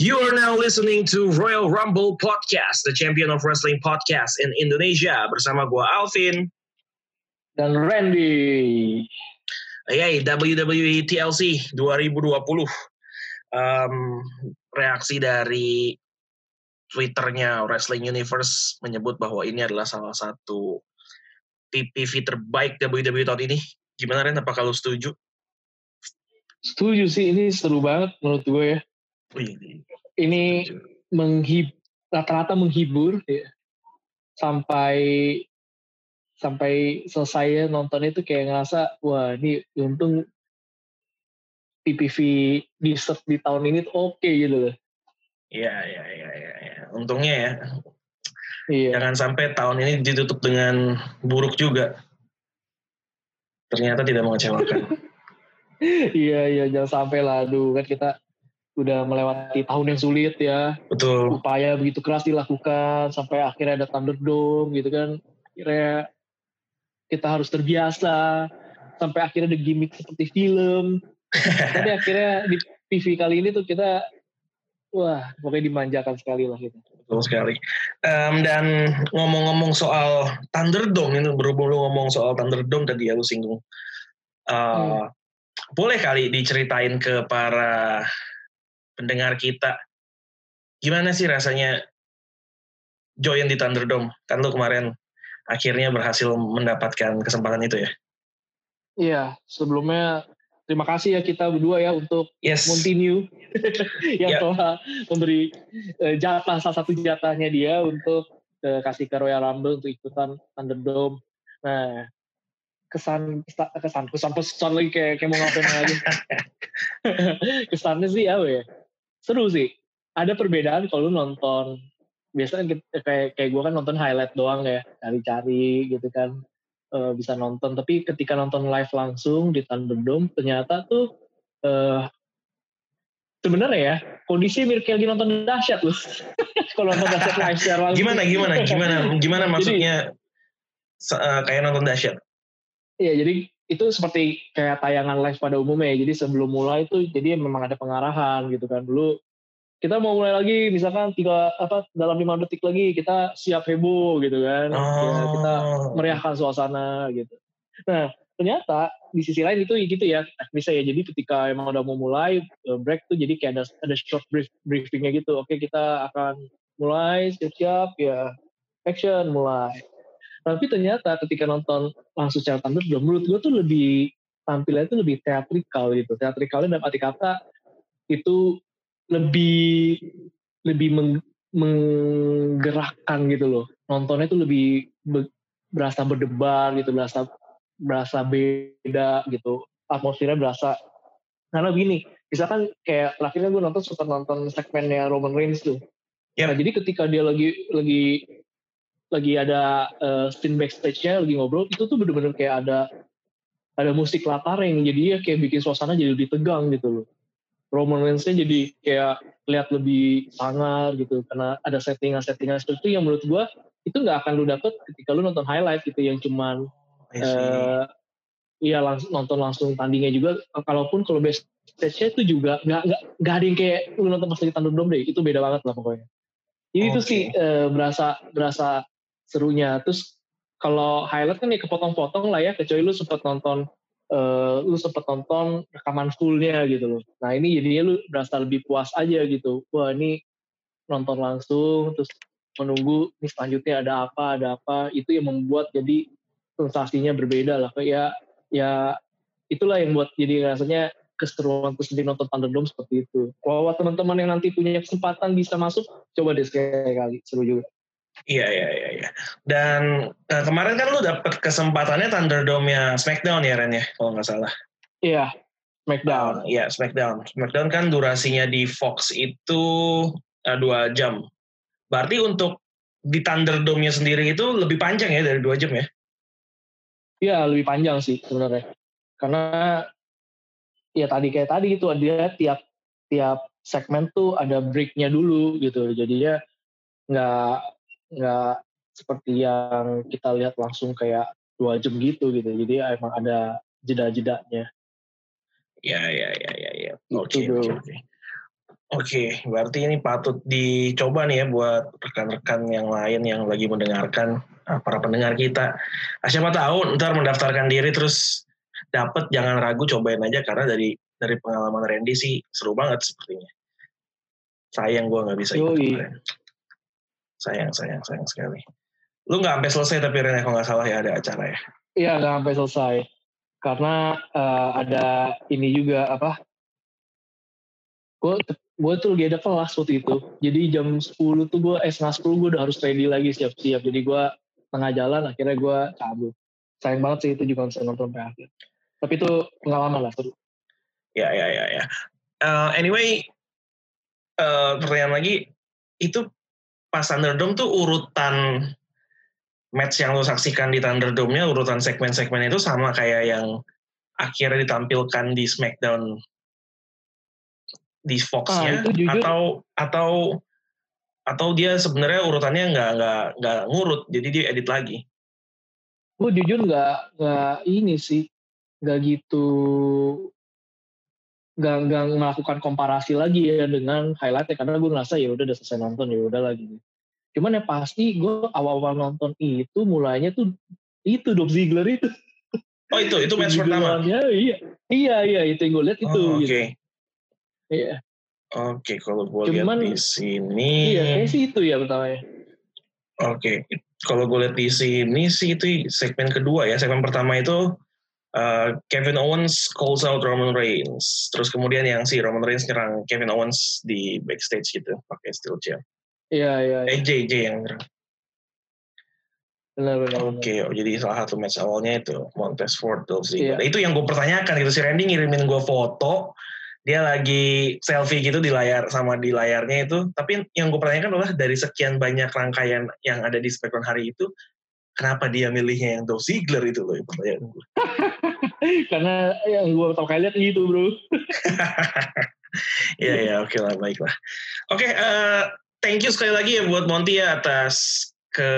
You are now listening to Royal Rumble Podcast, the champion of wrestling podcast in Indonesia. Bersama gue Alvin. Dan Randy. Yay, WWE TLC 2020. Um, reaksi dari Twitternya Wrestling Universe menyebut bahwa ini adalah salah satu PPV terbaik WWE tahun ini. Gimana Ren? Apakah lu setuju? Setuju sih, ini seru banget menurut gue ya. Wih, Ini menghib rata-rata menghibur ya. sampai sampai selesai nonton itu kayak ngerasa wah ini untung PPV di set di tahun ini oke gitu loh. Iya, iya, iya, iya. Ya. Untungnya ya, Iya. jangan sampai tahun ini ditutup dengan buruk juga. Ternyata tidak mengecewakan. iya iya jangan sampai lah aduh kan kita udah melewati tahun yang sulit ya Betul. upaya begitu keras dilakukan sampai akhirnya ada Thunderdome gitu kan akhirnya kita harus terbiasa sampai akhirnya ada gimmick seperti film tapi akhirnya di PV kali ini tuh kita wah pokoknya dimanjakan sekali lah gitu Betul sekali. Em, dan ngomong-ngomong soal Thunderdome, ini berhubung lu ngomong soal Thunderdome tadi ya lu singgung. Uh, Boleh kali diceritain ke para pendengar kita, gimana sih rasanya join di Thunderdome? Kan lu kemarin akhirnya berhasil mendapatkan kesempatan itu ya? iya sebelumnya terima kasih ya kita berdua ya untuk Yes. Continue yang Ya. telah memberi eh, jatah salah satu jatahnya dia untuk eh, kasih ke Royal Rumble untuk ikutan Thunderdome. Nah, kesan kesan kesan pesan lagi kayak kayak mau ngapain lagi. Kesannya sih apa ya? Seru sih. Ada perbedaan kalau lu nonton biasanya kita- kayak kayak gue kan nonton highlight doang ya, cari-cari gitu kan eh, bisa nonton. Tapi ketika nonton live langsung di Thunderdome ternyata tuh eh, sebenarnya ya kondisi mirip kayak lagi nonton dahsyat loh. Kalau nonton dahsyat live secara langsung. Gimana, gimana, gimana, gimana Jadi- maksudnya se- eh, kayak nonton dahsyat? Iya, jadi itu seperti kayak tayangan live pada umumnya ya. Jadi sebelum mulai itu jadi memang ada pengarahan gitu kan. Dulu kita mau mulai lagi misalkan tiga apa dalam lima detik lagi kita siap heboh gitu kan. Ya, kita Oh, meriahkan suasana gitu. Nah, ternyata di sisi lain itu gitu ya bisa ya. Jadi ketika emang udah mau mulai eh, break tuh jadi kayak ada ada short brief, briefingnya gitu. Oke, kita akan mulai siap-siap ya action mulai. Tapi ternyata ketika nonton langsung secara Thunderdome, menurut gue tuh lebih tampilnya itu lebih teatrikal gitu. Teatrikalnya dalam arti kata itu lebih lebih meng- menggerakkan gitu loh. Nontonnya itu lebih be- berasa berdebar gitu, berasa berasa beda gitu. Atmosfernya berasa karena begini, misalkan kayak terakhirnya gue nonton sempat nonton segmennya Roman Reigns tuh. Yep. Nah, jadi ketika dia lagi lagi lagi ada uh, scene backstage-nya lagi ngobrol, itu tuh bener-bener kayak ada ada musik latar yang jadi ya kayak bikin suasana jadi lebih tegang gitu loh. Roman Reigns-nya jadi kayak lihat lebih sangar gitu karena ada settingan-settingan seperti itu yang menurut gua itu nggak akan lu dapet ketika lu nonton highlight gitu yang cuman I see. eh iya langsung nonton langsung tandingnya juga kalaupun kalau backstage-nya itu juga nggak nggak nggak ada yang kayak lu nonton pas lagi Thunderdome deh itu beda banget lah pokoknya jadi itu Oke. sih eh, berasa berasa serunya. Terus kalau highlight kan ya kepotong-potong lah ya kecuali lu sempat nonton eh, lu sempat nonton rekaman fullnya gitu loh. Nah ini jadinya lu berasa lebih puas aja gitu. Wah ini nonton langsung terus menunggu ini selanjutnya ada apa ada apa. Itu yang membuat jadi sensasinya berbeda lah kayak ya itulah yang buat jadi rasanya keseruan tersendiri nonton Thunderdome seperti itu. Kalau teman-teman yang nanti punya kesempatan bisa masuk, coba deh sekali seru juga. Iya iya iya. iya. Dan eh, kemarin kan lu dapet kesempatannya Thunderdome-nya SmackDown ya Ren ya, kalau nggak salah. Iya, Smackdown. Iya SmackDown. SmackDown kan durasinya di Fox itu eh, dua jam. Berarti untuk di Thunderdome-nya sendiri itu lebih panjang ya dari dua jam ya? Iya lebih panjang sih sebenarnya. Karena ya tadi kayak tadi itu dia tiap tiap segmen tuh ada breaknya dulu gitu. Jadi ya nggak nggak seperti yang kita lihat langsung kayak dua jam gitu gitu. Jadi ya emang ada jeda-jedanya. Iya iya iya. iya. Gitu, Oke bro. oke oke. Oke, berarti ini patut dicoba nih ya buat rekan-rekan yang lain yang lagi mendengarkan ah, para pendengar kita. Ah, siapa tahu ntar mendaftarkan diri terus dapat jangan ragu cobain aja karena dari dari pengalaman Randy sih seru banget sepertinya. Sayang gue nggak bisa ikut kemarin. Sayang, sayang, sayang sekali. Lu nggak sampai selesai tapi Ren kalau nggak salah ya ada acara ya. Iya nggak sampai selesai karena eh, ada ini juga apa? Gue gue tuh lagi ada kelas waktu itu. Jadi jam 10 tuh gue eh setengah 10 gue udah harus ready lagi siap-siap. Jadi gue tengah jalan akhirnya gue cabut. Sayang banget sih itu juga nggak bisa nonton sampai akhir. Tapi itu pengalaman lah seru. Ya, ya, ya, ya. Eh, anyway, eh, pertanyaan lagi, itu pas Thunderdome tuh urutan match yang lo saksikan di Thunderdome-nya, urutan segmen-segmen itu sama kayak yang akhirnya ditampilkan di SmackDown di Fox-nya, Ah, atau atau atau dia sebenarnya urutannya nggak nggak nggak ngurut, jadi dia edit lagi. Gue jujur nggak nggak ini sih nggak gitu nggak nggak melakukan komparasi lagi ya dengan highlightnya karena gue ngerasa ya udah udah selesai nonton ya udah lagi. Cuman yang pasti gue awal-awal nonton itu mulainya tuh itu Dolph Ziggler itu. Oh itu itu match pertama. Iya iya iya itu yang gue lihat itu. Oh, Oke, gitu. Iya oke kalau gue lihat di sini. iya kayak sih itu ya pertamanya. Oke, kalau gue lihat di sini sih itu segmen kedua ya. Segmen pertama itu uh, Kevin Owens calls out Roman Reigns. Terus kemudian yang si Roman Reigns nyerang Kevin Owens di backstage gitu pakai steel chair. Iya iya. iya. Eh JJ yang nyerang. Benar benar. Oke, oh, jadi salah satu match awalnya itu Montez Ford Dolph Ziggler. Iya. Itu yang gue pertanyakan gitu si Randy ngirimin gue foto dia lagi selfie gitu di layar sama di layarnya itu. Tapi yang gue pertanyakan adalah dari sekian banyak rangkaian yang ada di SmackDown hari itu, kenapa dia milihnya yang Dolph Ziggler itu loh pertanyaan gue. Karena yang gue tau kali lihat gitu bro. Iya ya, oke lah, baiklah. Oke, eh, thank you sekali lagi ya buat Monty ya atas ke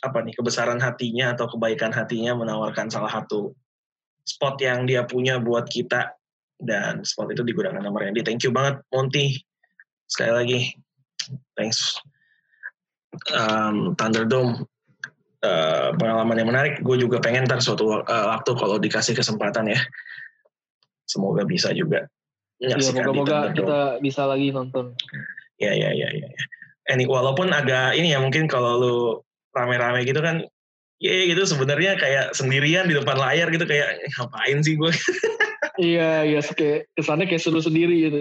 apa nih kebesaran hatinya atau kebaikan hatinya menawarkan salah satu spot yang dia punya buat kita dan spot itu digunakan sama Randy. Thank you banget Monty. Sekali lagi, thanks. Um, Thunderdome eh, pengalaman yang menarik. Gue juga pengen ntar suatu eh, waktu kalau dikasih kesempatan ya. Semoga bisa juga Iya menyaksikan di moga-moga Thunderdome. kita bisa lagi nonton. Ya ya ya ya. ya. Ini walaupun agak ini ya mungkin kalau lu rame-rame gitu kan, ya gitu sebenarnya kayak sendirian di depan layar gitu kayak "Eh, ngapain sih gue? Iya iya kayak kesannya kayak seru sendiri gitu.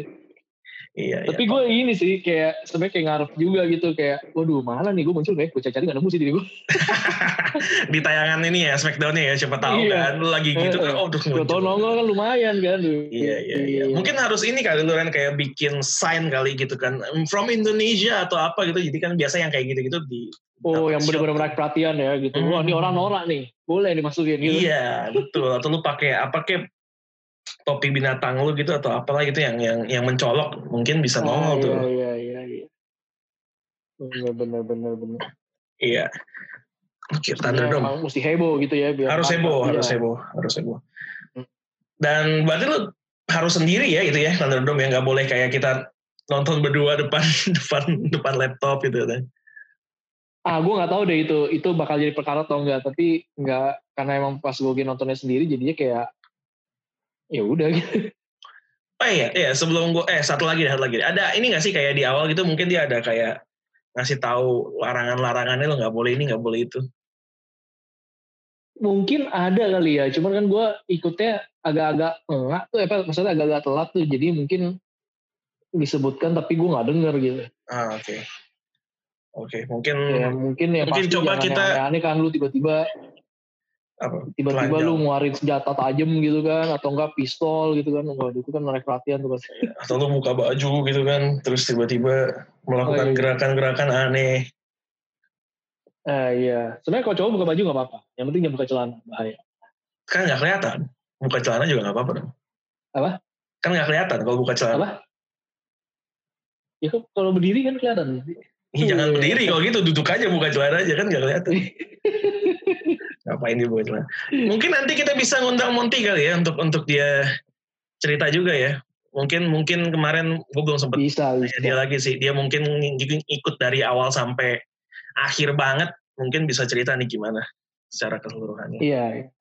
Iya. Tapi iya. gue ini sih kayak sebenarnya kayak ngarep juga gitu kayak, waduh mana nih gue muncul kayak gue cari nggak nemu sih diri gue. di tayangan ini ya Smackdown-nya ya siapa tahu Iya. kan lagi gitu kan, oh duh Gue tau nongol kan lumayan kan. Iya iya iya. Mungkin harus ini kali lu kan kayak bikin sign kali gitu kan from Indonesia atau apa gitu. Jadi kan biasa yang kayak gitu-gitu di Oh yang benar-benar menarik perhatian ya gitu. Wah ini Hmm. orang norak nih, boleh dimasukin gitu. Iya, betul. Atau lu pakai apa kayak topi binatang lu gitu atau apalah gitu yang yang yang mencolok mungkin bisa Ah, nongol tuh. Iya iya iya. iya. Bener bener bener bener. Iya. Oke, Thunderdome. emang mesti heboh gitu ya. Biar Harus heboh, Iya. harus heboh, harus heboh. Hmm. Dan berarti lu harus sendiri ya gitu ya Thunderdome ya nggak boleh kayak kita nonton berdua depan depan depan laptop gitu kan. Ah, gue nggak tahu deh itu itu bakal jadi perkara atau enggak. Tapi nggak karena emang pas gue nontonnya sendiri jadinya kayak ya udah gitu. Oh iya, iya sebelum gua eh satu lagi, satu lagi. Ada ini nggak sih kayak di awal gitu mungkin dia ada kayak ngasih tahu larangan-larangannya lo nggak boleh ini nggak boleh itu. Mungkin ada kali ya. Cuman kan gue ikutnya agak-agak enggak tuh, apa maksudnya agak-agak telat tuh. Jadi mungkin disebutkan tapi gue nggak denger gitu. Ah oke. Oke, mungkin Ya mungkin ya. Mungkin pasti coba kita- yang aneh-aneh kan lu tiba-tiba? Tiba-tiba lu ngeluarin senjata tajam gitu kan atau enggak pistol gitu kan. Waduh itu kan menarik perhatian tuh pasti. atau lu buka baju gitu kan, terus tiba-tiba melakukan Oh, iya. gerakan-gerakan aneh. Eh iya. Sebenarnya kalau cowok buka baju nggak apa-apa. Yang penting jangan buka celana bahaya. Kan nggak kelihatan. Buka celana juga nggak apa-apa dong. Apa? Kan nggak kelihatan kalau buka celana. Apa? Ya kalau berdiri kan kelihatan. Ih, jangan Iya. berdiri kalau gitu duduk aja buka celana aja kan nggak kelihatan. Ngapain dia buka celana? Mungkin nanti kita bisa ngundang Monty kali ya untuk untuk dia cerita juga ya Mungkin mungkin kemarin gue belum sempet bisa, bisa. dia lagi sih. Dia mungkin ikut dari awal sampai akhir banget. Mungkin bisa cerita nih gimana secara keseluruhannya. Iya.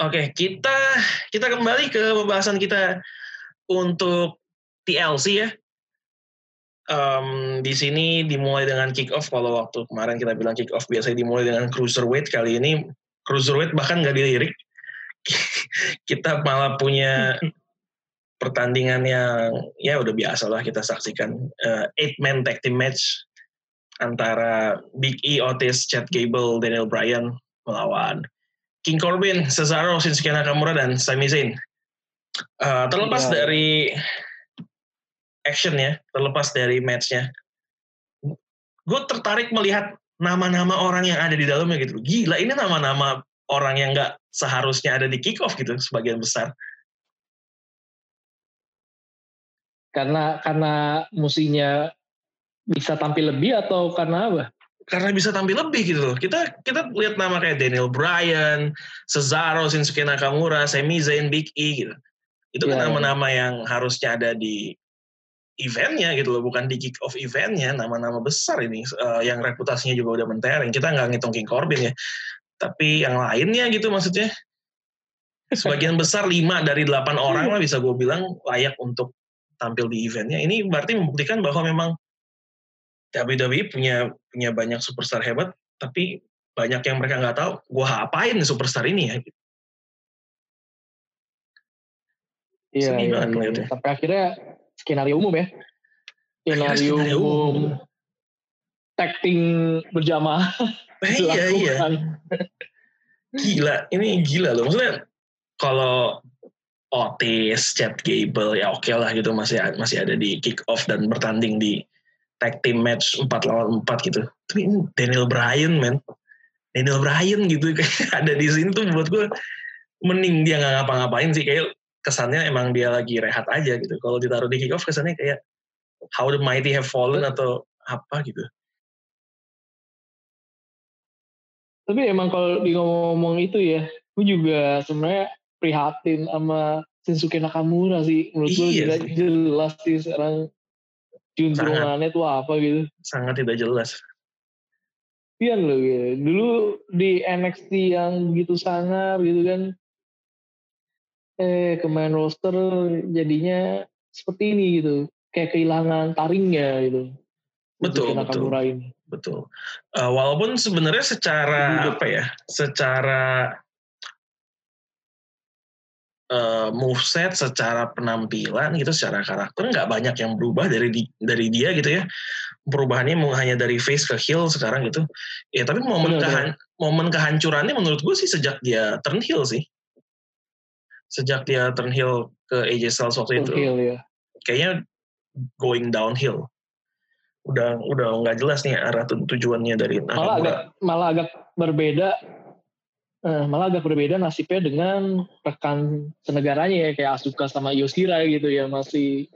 Oke, kita kita kembali ke pembahasan kita untuk TLC ya. Um, di sini dimulai dengan kick off kalau waktu kemarin kita bilang kick off biasanya dimulai dengan cruiserweight kali ini cruiserweight bahkan nggak dilirik kita malah punya pertandingan yang ya udah biasa lah kita saksikan uh, eight man tag team match antara Big E, Otis, Chad Gable, Daniel Bryan melawan King Corbin, Cesaro, Shinsuke Nakamura dan Sami Zayn. Uh, terlepas yeah. dari action ya, terlepas dari matchnya, gue tertarik melihat nama-nama orang yang ada di dalamnya gitu. Gila, ini nama-nama orang yang nggak seharusnya ada di kick off gitu, sebagian besar. Karena karena musinya bisa tampil lebih atau karena apa? Karena bisa tampil lebih gitu loh. Kita kita lihat nama kayak Daniel Bryan, Cesaro, Shinsuke Nakamura, Sami Zayn, Big E gitu. Itu kan iya, iya. nama-nama yeah. yang harusnya ada di eventnya gitu loh, bukan di kick off eventnya, nama-nama besar ini uh, yang reputasinya juga udah mentereng. Kita nggak ngitung King Corbin ya, tapi yang lainnya gitu maksudnya. Sebagian besar lima dari delapan orang lah bisa gue bilang layak untuk tampil di eventnya. Ini berarti membuktikan bahwa memang WWE punya punya banyak superstar hebat, tapi banyak yang mereka nggak tahu. Gue apain superstar ini ya? Iya, iya, iya. Sampai akhirnya skenario umum ya. Skenario, skenario umum, umum. Tacting berjamaah. Eh, iya, iya. Gila, ini gila loh. Maksudnya kalau Otis, Chad Gable, ya oke okay lah gitu masih masih ada di kick off dan bertanding di tag team match 4 lawan 4 gitu. Tapi ini Daniel Bryan, man. Daniel Bryan gitu kayak ada di sini tuh buat gue mending dia nggak ngapa-ngapain sih kayak kesannya emang dia lagi rehat aja gitu. Kalau ditaruh di kick off kesannya kayak how the mighty have fallen atau apa gitu. Tapi emang kalau di ngomong-ngomong itu ya, gue juga sebenarnya prihatin sama Shinsuke Nakamura sih. Menurut iya gue jelas sih sekarang juntrungannya tuh apa gitu. Sangat tidak jelas. Iya loh gitu. Dulu di NXT yang begitu sangar gitu kan, eh ke main roster jadinya seperti ini gitu. Kayak kehilangan taringnya gitu. Betul betul. Ini. betul. Uh, walaupun sebenarnya secara Jadi, apa ya secara uh, moveset secara penampilan gitu secara karakter nggak banyak yang berubah dari di, dari dia gitu ya. Perubahannya mau hanya dari face ke heel sekarang gitu. Ya tapi momen kehan, momen kehancurannya menurut gue sih sejak dia turn heel sih sejak dia turn heel ke AJ Styles waktu itu. Heel, ya. Kayaknya going downhill. Udah udah nggak jelas nih arah tujuannya dari malah agak malah agak berbeda eh, malah agak berbeda nasibnya dengan rekan senegaranya ya kayak Asuka sama Yoshira gitu ya masih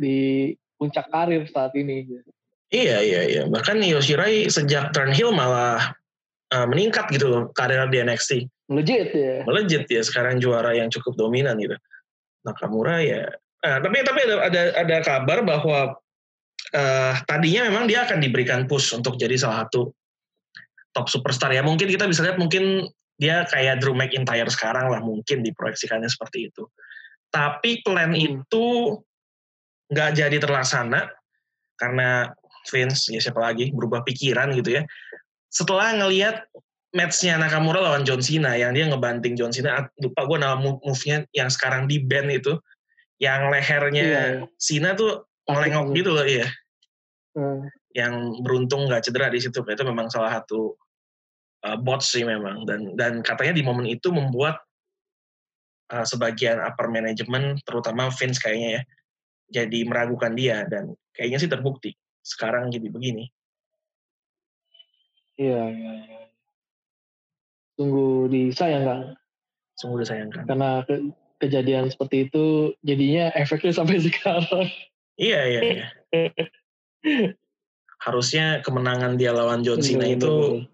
di puncak karir saat ini. Iya iya iya bahkan Yoshirai sejak turn heel malah uh, meningkat gitu loh karir di NXT melejit ya? Melejit ya sekarang juara yang cukup dominan gitu. Nakamura ya. Nah, tapi tapi ada ada ada kabar bahwa uh, tadinya memang dia akan diberikan push untuk jadi salah satu top superstar. Ya mungkin kita bisa lihat mungkin dia kayak Drew McIntyre sekarang lah mungkin diproyeksikannya seperti itu. Tapi plan hmm. itu nggak jadi terlaksana karena Vince ya siapa lagi berubah pikiran gitu ya setelah ngelihat matchnya Nakamura lawan John Cena yang dia ngebanting John Cena lupa gue nama move-nya yang sekarang di band itu yang lehernya iya. Cena tuh melengok gitu loh iya. Hmm. yang beruntung nggak cedera di situ itu memang salah satu uh, bot sih memang. Dan dan katanya di momen itu membuat uh, sebagian upper management terutama Vince kayaknya ya jadi meragukan dia. Dan kayaknya sih terbukti sekarang jadi begini iya iya, iya sungguh disayangkan. Sungguh disayangkan. Karena ke, kejadian seperti itu jadinya efeknya sampai sekarang. Iya, iya, iya. Harusnya kemenangan dia lawan John Cena itu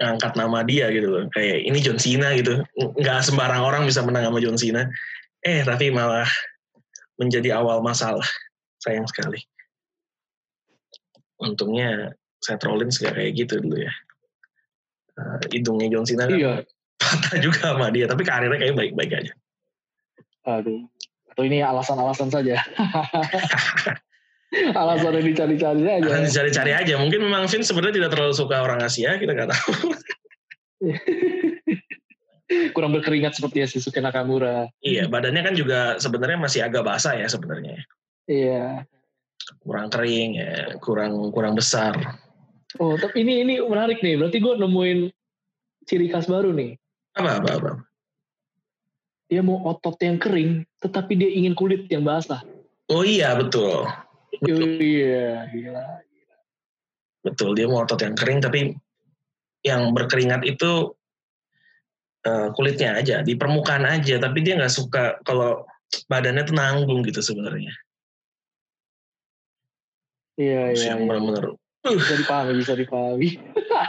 ngangkat nama dia gitu loh. Kayak ini John Cena gitu. Nggak sembarang orang bisa menang sama John Cena. Eh, tapi malah menjadi awal masalah. Sayang sekali. Untungnya Seth Rollins gak kayak gitu dulu ya. Uh, hidungnya John Cena kan Iya. patah juga sama dia, tapi karirnya kayak baik-baik aja. Aduh. Atau ini alasan-alasan saja. alasan yang dicari-cari aja. Akan dicari-cari aja. Mungkin memang Vince sebenarnya tidak terlalu suka orang Asia, kita nggak tahu. Kurang berkeringat seperti Shinsuke Nakamura. iya, badannya kan juga sebenarnya masih agak basah ya sebenarnya. Iya. Kurang kering, ya, kurang kurang besar. Oh, tapi ini ini menarik nih. Berarti gue nemuin ciri khas baru nih. Apa apa apa. Dia mau otot yang kering, tetapi dia ingin kulit yang basah. Oh iya betul. Betul. Iya, gila. Betul, dia mau otot yang kering tapi yang berkeringat itu uh, kulitnya aja, di permukaan aja. Tapi dia nggak suka kalau badannya tuh nanggung gitu sebenarnya. Iya, iya. yang iya. benar-benar, Bisa dipahami, bisa dipahami.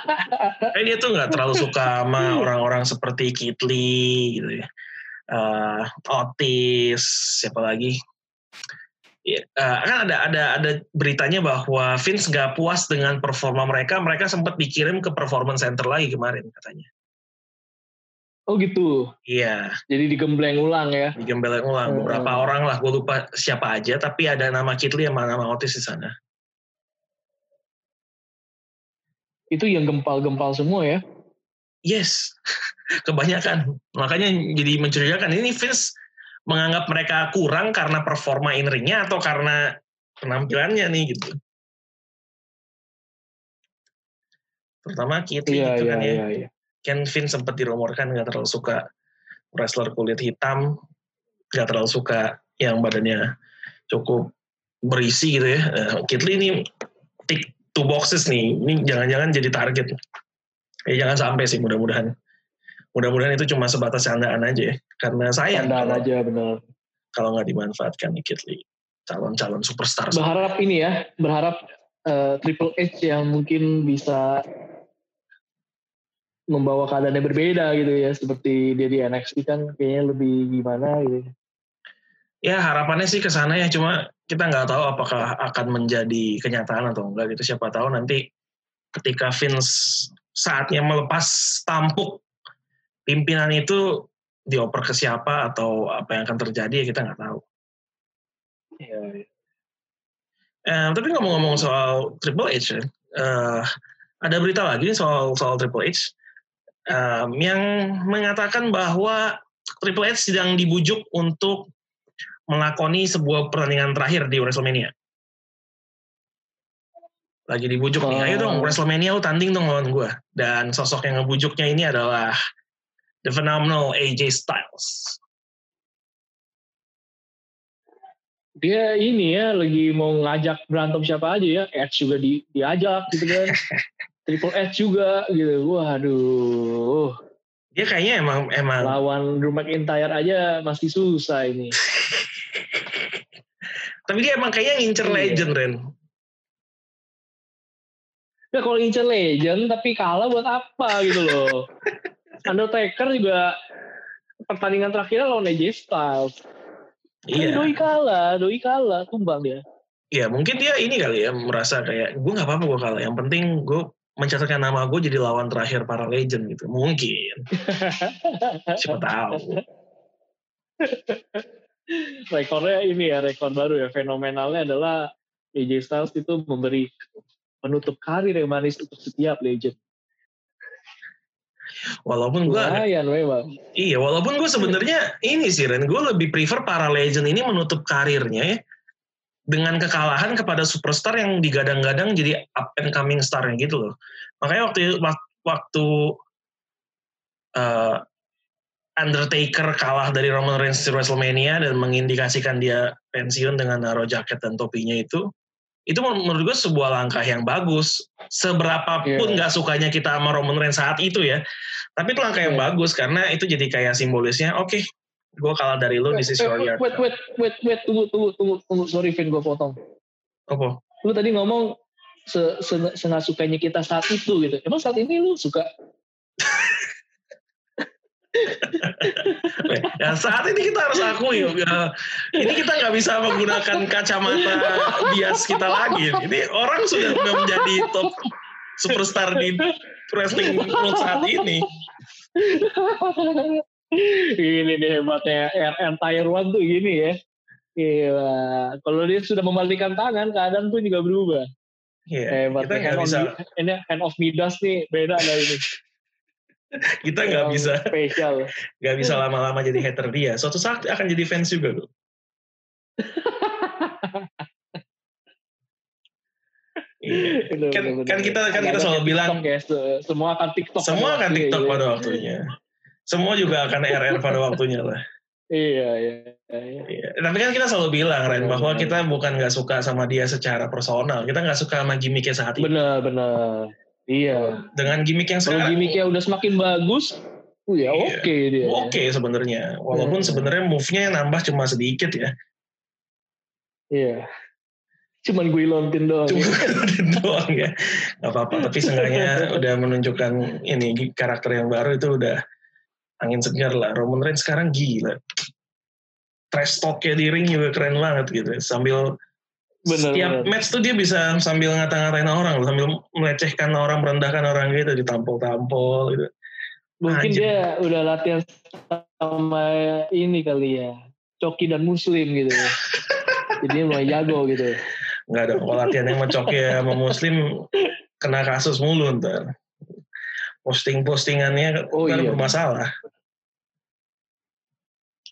eh dia tuh nggak terlalu suka sama orang-orang seperti Kitli gitu ya. Uh, Otis, siapa lagi? Ya, uh, kan ada ada ada beritanya bahwa Vince nggak puas dengan performa mereka, mereka sempat dikirim ke performance center lagi kemarin katanya. Oh gitu. Iya. Jadi digembleng ulang ya. digembelin ulang Hmm. beberapa orang lah gue lupa siapa aja tapi ada nama Kitli sama nama Otis di sana Itu yang gempal-gempal semua ya. yes. Kebanyakan. Makanya jadi mencurigakan ini Vince menganggap mereka kurang karena performa in ringnya atau karena penampilannya nih gitu? Terutama Kitli Iya, gitu iya, kan ya. iya, iya. kan Vince sempat dirumorkan nggak terlalu suka wrestler kulit hitam nggak terlalu suka yang badannya cukup berisi gitu ya. Eh, Kitli ini tick two boxes nih ini jangan-jangan jadi target eh jangan sampai sih mudah-mudahan mudah-mudahan itu cuma sebatas candaan aja ya karena sayang Candaan kalau, aja bener. kalau nggak dimanfaatkan nih Kitli calon-calon superstar Berharap ini ya, berharap eh, Triple H yang mungkin bisa membawa keadaannya berbeda gitu ya, seperti dia di NXT kan kayaknya lebih gimana gitu. Ya harapannya sih ke sana ya cuma kita nggak tahu apakah akan menjadi kenyataan atau enggak gitu siapa tahu nanti ketika Vince saatnya melepas tampuk pimpinan itu dioper ke siapa atau apa yang akan terjadi ya kita nggak tahu. Iya, iya. Eh, tapi ngomong-ngomong soal Triple H, ya, eh, ada berita lagi soal soal Triple H em, yang mengatakan bahwa Triple H sedang dibujuk untuk melakoni sebuah pertandingan terakhir di WrestleMania. Lagi dibujuk nih, ayo dong Oh. WrestleMania lu tanding dong lawan gue. Dan sosok yang ngebujuknya ini adalah the phenomenal AJ Styles. Dia ini ya lagi mau ngajak berantem siapa aja ya, Edge juga di, diajak gitu kan. Triple H juga gitu. Waduh. Dia kayaknya emang emang Lawan Drew McIntyre aja masih susah ini. tapi dia emang kayaknya ngincer Iya. legend Ren. Ya kalau ngincer legend tapi kalah buat apa gitu loh. Undertaker juga pertandingan terakhirnya lawan AJ Styles. Kan Iya. Doi kalah, doi kalah, tumbang dia. Iya mungkin dia ini kali ya merasa kayak gue nggak apa-apa gue kalah. Yang penting gue mencatatkan nama gue jadi lawan terakhir para legend gitu. Mungkin. Siapa tahu. Rekornya ini ya, rekor baru ya. Fenomenalnya adalah AJ Styles itu memberi penutup karir yang manis untuk setiap legend. Walaupun gue Lumayan memang. iya walaupun gue sebenarnya ini sih Ren gue lebih prefer para legend ini menutup karirnya ya dengan kekalahan kepada superstar yang digadang-gadang jadi up and coming starnya gitu loh. Makanya waktu wak- waktu uh, Undertaker kalah dari Roman Reigns di WrestleMania dan mengindikasikan dia pensiun dengan naruh jaket dan topinya itu, itu menurut gue sebuah langkah yang bagus. Seberapapun Iya. nggak sukanya kita sama Roman Reigns saat itu ya, tapi itu langkah yang Iya. bagus karena itu jadi kayak simbolisnya, oke, gue kalah dari lo, this is your year. Wait, wait, wait, wait, tunggu, tunggu, tunggu, tunggu. Sorry, Vin, gue potong. Apa? Lu tadi ngomong se, se, sukanya kita saat itu gitu. Emang saat ini lu suka? ya saat ini kita harus akui ya, ini kita nggak bisa menggunakan kacamata bias kita lagi ini orang sudah menjadi top superstar di wrestling world saat ini ini nih hebatnya entire one tuh gini ya Iya, kalau dia sudah memalikan tangan, keadaan pun juga berubah. Iya, Hebat. kita nggak bisa. Ini hand of Midas nih, beda lah ini. kita nggak bisa spesial nggak bisa lama-lama jadi hater dia suatu saat akan jadi fans juga loh Iya. kan, kan kita kan kita selalu bilang ya, semua akan TikTok semua akan TikTok iya, pada iya. waktunya semua juga akan RR pada waktunya lah Iya, iya, iya. iya. Tapi kan kita selalu bilang, Ren, bahwa kita bukan nggak suka sama dia secara personal. Kita nggak suka sama gimmicknya saat ini. Benar, benar. Iya. Dengan gimmick yang sekarang. Kalau gimmicknya udah semakin bagus, Oh ya oke okay dia. Oke okay sebenarnya, walaupun hmm. sebenarnya move-nya nambah cuma sedikit ya. Iya. Cuman gue lontin doang. Cuma lontin doang ya. Gak apa-apa, tapi seenggaknya udah menunjukkan ini karakter yang baru itu udah angin segar lah. Roman Reigns sekarang gila. Trash talk-nya di ring juga keren banget gitu. Sambil Bener, setiap bener. match tuh dia bisa sambil ngata-ngatain orang, sambil melecehkan orang, merendahkan orang gitu, ditampol-tampol gitu. Mungkin Anjir. dia udah latihan sama ini kali ya, Coki dan Muslim gitu. Jadi mau jago gitu. Enggak ada kalau latihan yang mencoki sama Muslim kena kasus mulu ntar. Posting-postingannya oh, kan iya. bermasalah.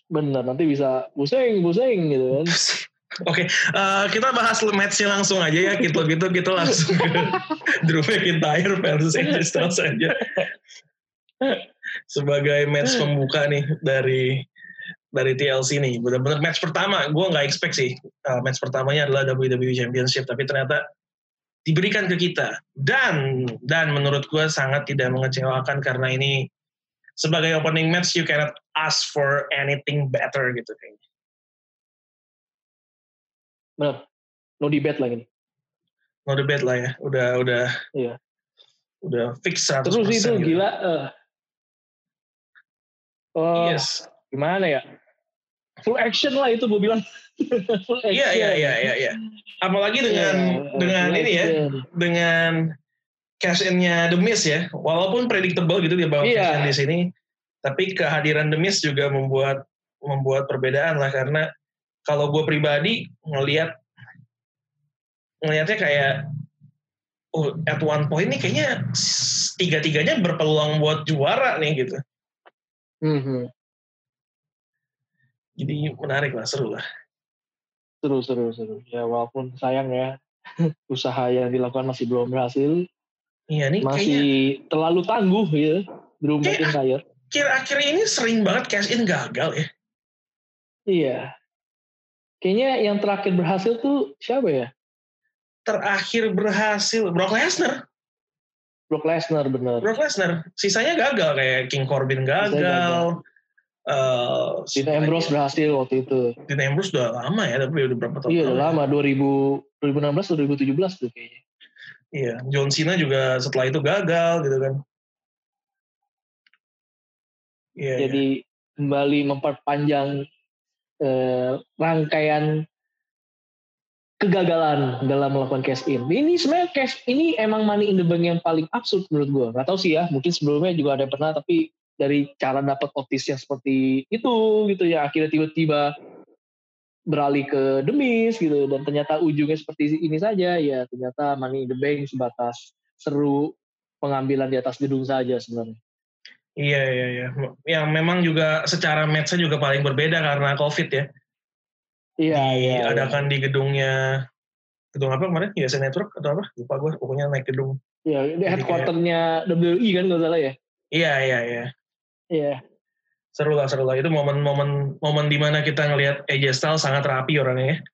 Bener, nanti bisa buseng, buseng gitu kan. Oke, okay, uh, eh, kita bahas matchnya langsung aja ya. Gitu gitu kita langsung ke Drew McIntyre versus AJ Styles aja sebagai match pembuka nih dari dari TLC nih. Benar-benar match pertama, gue nggak expect sih. Uh, match pertamanya adalah WWE Championship, tapi ternyata diberikan ke kita. Dan dan menurut gue sangat tidak mengecewakan karena ini sebagai opening match you cannot ask for anything better gitu kayaknya. Benar. No debate lagi nih. No debate lah ya. Udah udah. Iya. Udah fix 100%. Terus itu gitu. gila uh, Oh, yes. Gimana ya? Full action lah itu gue bilang. Iya iya iya iya iya. Apalagi dengan yeah, dengan ini ya, dengan cash in-nya The Miz ya. Walaupun predictable gitu dia bawa yeah. cash in di sini, tapi kehadiran The Miz juga membuat membuat perbedaan lah karena kalau gue pribadi ngelihat ngelihatnya kayak oh at one point nih kayaknya tiga-tiganya berpeluang buat juara nih gitu. Mm-hmm. Jadi menarik lah, seru lah. Seru, seru, seru. Ya walaupun sayang ya, usaha yang dilakukan masih belum berhasil. Iya nih masih kayaknya, terlalu tangguh ya, belum makin kaya. Akhir-akhir ini sering banget cash in gagal ya. Iya. Kayaknya yang terakhir berhasil tuh siapa ya? Terakhir berhasil Brock Lesnar. Brock Lesnar bener. Brock Lesnar. Sisanya gagal kayak King Corbin gagal. Uh, Dean Ambrose berhasil waktu itu. Dean Ambrose udah lama ya, tapi udah berapa tahun? Iya, udah lama. 2000, 2016 atau 2017 tuh kayaknya. Iya, John Cena juga setelah itu gagal gitu kan. Iya, Jadi iya. kembali memperpanjang eh, rangkaian kegagalan dalam melakukan cash in. Ini sebenarnya cash ini emang money in the bank yang paling absurd menurut gue. Gak tau sih ya, mungkin sebelumnya juga ada yang pernah, tapi dari cara dapat otis yang seperti itu gitu ya, akhirnya tiba-tiba beralih ke demis gitu dan ternyata ujungnya seperti ini saja ya ternyata money in the bank sebatas seru pengambilan di atas gedung saja sebenarnya. Iya iya iya. Yang memang juga secara matchnya juga paling berbeda karena covid ya. Iya, iya. Diadakan iya. di gedungnya gedung apa kemarin? USA Network atau apa? Lupa gue. Pokoknya naik gedung. Iya, di headquarternya WWE kan nggak salah ya? Iya, iya, iya. Iya. Seru lah, seru lah. Itu momen-momen momen di mana kita ngelihat AJ Styles sangat rapi orangnya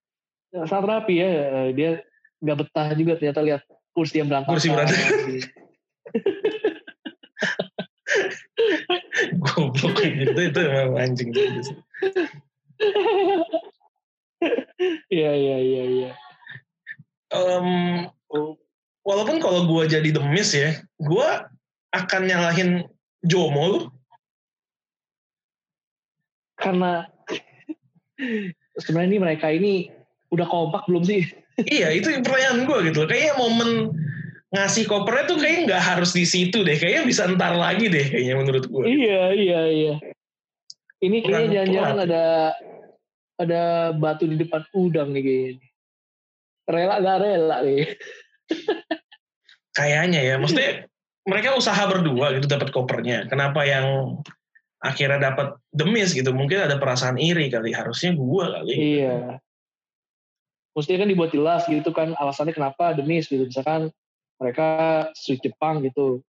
ya. Sangat rapi ya. Dia nggak betah juga ternyata lihat kursi yang berantakan. Kursi berantakan. Goblok gitu itu memang anjing. Iya iya iya iya. walaupun kalau gue jadi demis ya, gue akan nyalahin Jomo lu. karena sebenarnya ini mereka ini udah kompak belum sih? iya itu pertanyaan gue gitu. Kayaknya momen ngasih kopernya tuh kayaknya nggak harus di situ deh. Kayaknya bisa ntar lagi deh kayaknya menurut gue. Iya iya iya. Ini kayaknya jangan-jangan ada ada batu di depan udang nih kayaknya. Rela gak rela nih. kayaknya ya. Maksudnya mereka usaha berdua gitu dapat kopernya. Kenapa yang akhirnya dapat demis gitu? Mungkin ada perasaan iri kali. Harusnya gua kali. Iya. Mestinya kan dibuat jelas gitu kan alasannya kenapa demis gitu. Misalkan mereka switch Jepang gitu.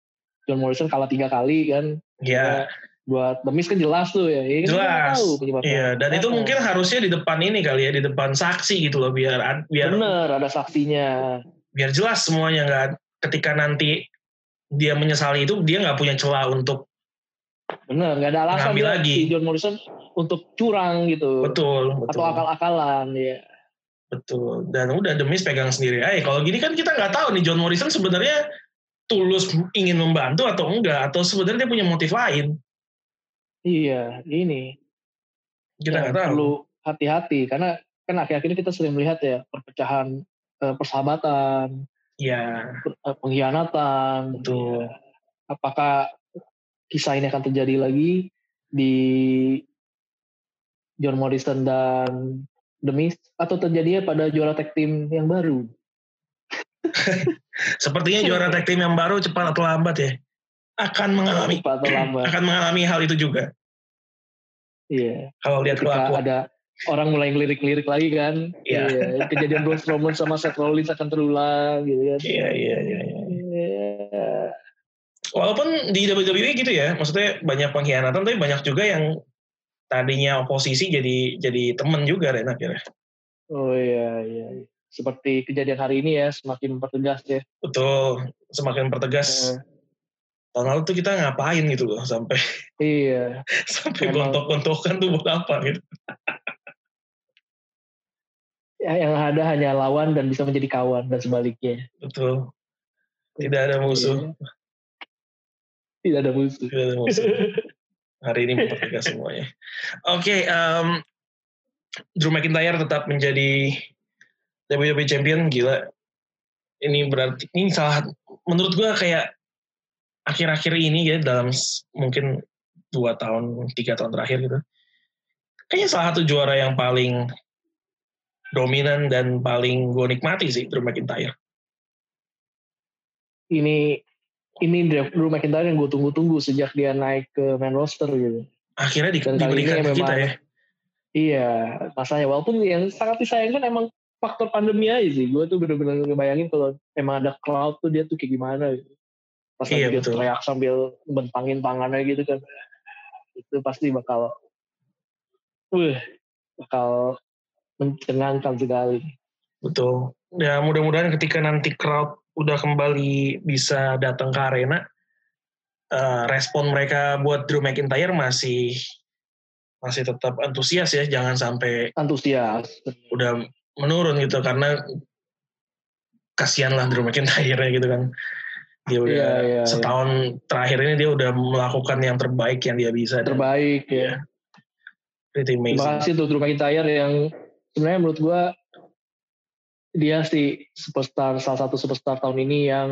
John Morrison kalah tiga kali kan. Iya. Buat demis kan jelas tuh ya. ya jelas. Iya. Dan itu mungkin harusnya di depan ini kali ya, di depan saksi gitu loh biar biar. Bener, ada saksinya. Biar jelas semuanya nggak ketika nanti dia menyesali itu dia nggak punya celah untuk bener nggak ada alasan dia, lagi si John Morrison untuk curang gitu betul, betul. atau akal-akalan ya betul. Dan udah demi pegang sendiri. Eh kalau gini kan kita nggak tahu nih John Morrison sebenarnya tulus ingin membantu atau enggak? Atau sebenarnya dia punya motif lain? Iya ini. Kita nggak ya, tahu. perlu hati-hati. Karena kan akhir-akhir ini kita sering melihat ya perpecahan eh, persahabatan ya pengkhianatan. Betul. Ya. apakah kisah ini akan terjadi lagi di John Morrison dan Mist atau terjadinya pada juara tag team yang baru sepertinya juara tag team yang baru cepat atau lambat ya akan mengalami cepat atau lambat. akan mengalami hal itu juga iya kalau lihat kalau ada orang mulai ngelirik-lirik lagi kan. Iya. Yeah. Kejadian Braun Strowman sama Seth Rollins akan terulang gitu kan. Iya, iya, iya. iya. Walaupun di WWE gitu ya, maksudnya banyak pengkhianatan, tapi banyak juga yang tadinya oposisi jadi jadi temen juga Ren akhirnya. Oh iya, iya. Seperti kejadian hari ini ya, semakin mempertegas ya. Betul, semakin mempertegas. Uh. Tahun lalu tuh kita ngapain gitu loh sampai iya sampai gontok-gontokan tuh buat apa gitu ya, yang ada hanya lawan dan bisa menjadi kawan dan sebaliknya. Betul. Tidak ada musuh. Tidak ada musuh. Tidak ada musuh. Hari ini mempertegas semuanya. Oke, okay, um, Drew McIntyre tetap menjadi WWE Champion. Gila. Ini berarti ini salah menurut gua kayak akhir-akhir ini ya dalam mungkin dua tahun tiga tahun terakhir gitu kayaknya salah satu juara yang paling dominan dan paling gue nikmati sih Drew McIntyre. Ini ini Drew McIntyre yang gue tunggu-tunggu sejak dia naik ke main roster gitu. Akhirnya di, dan diberikan ke kita ya. Iya, masanya walaupun yang sangat disayangkan emang faktor pandemi aja sih. Gue tuh bener-bener ngebayangin kalau emang ada crowd tuh dia tuh kayak gimana gitu. Pas iya, dia teriak sambil bentangin tangannya gitu kan. Itu pasti bakal, wah, bakal mencengangkan sekali. Betul. Ya mudah-mudahan ketika nanti crowd udah kembali bisa datang ke arena, uh, respon mereka buat Drew McIntyre masih masih tetap antusias ya, jangan sampai antusias. Udah menurun gitu karena kasihan lah Drew McIntyre gitu kan. Dia udah yeah, yeah, setahun yeah. terakhir ini dia udah melakukan yang terbaik yang dia bisa. Terbaik dan, ya. ya. Pretty amazing. Terima kasih untuk Drew McIntyre yang sebenarnya menurut gue dia sih superstar salah satu superstar tahun ini yang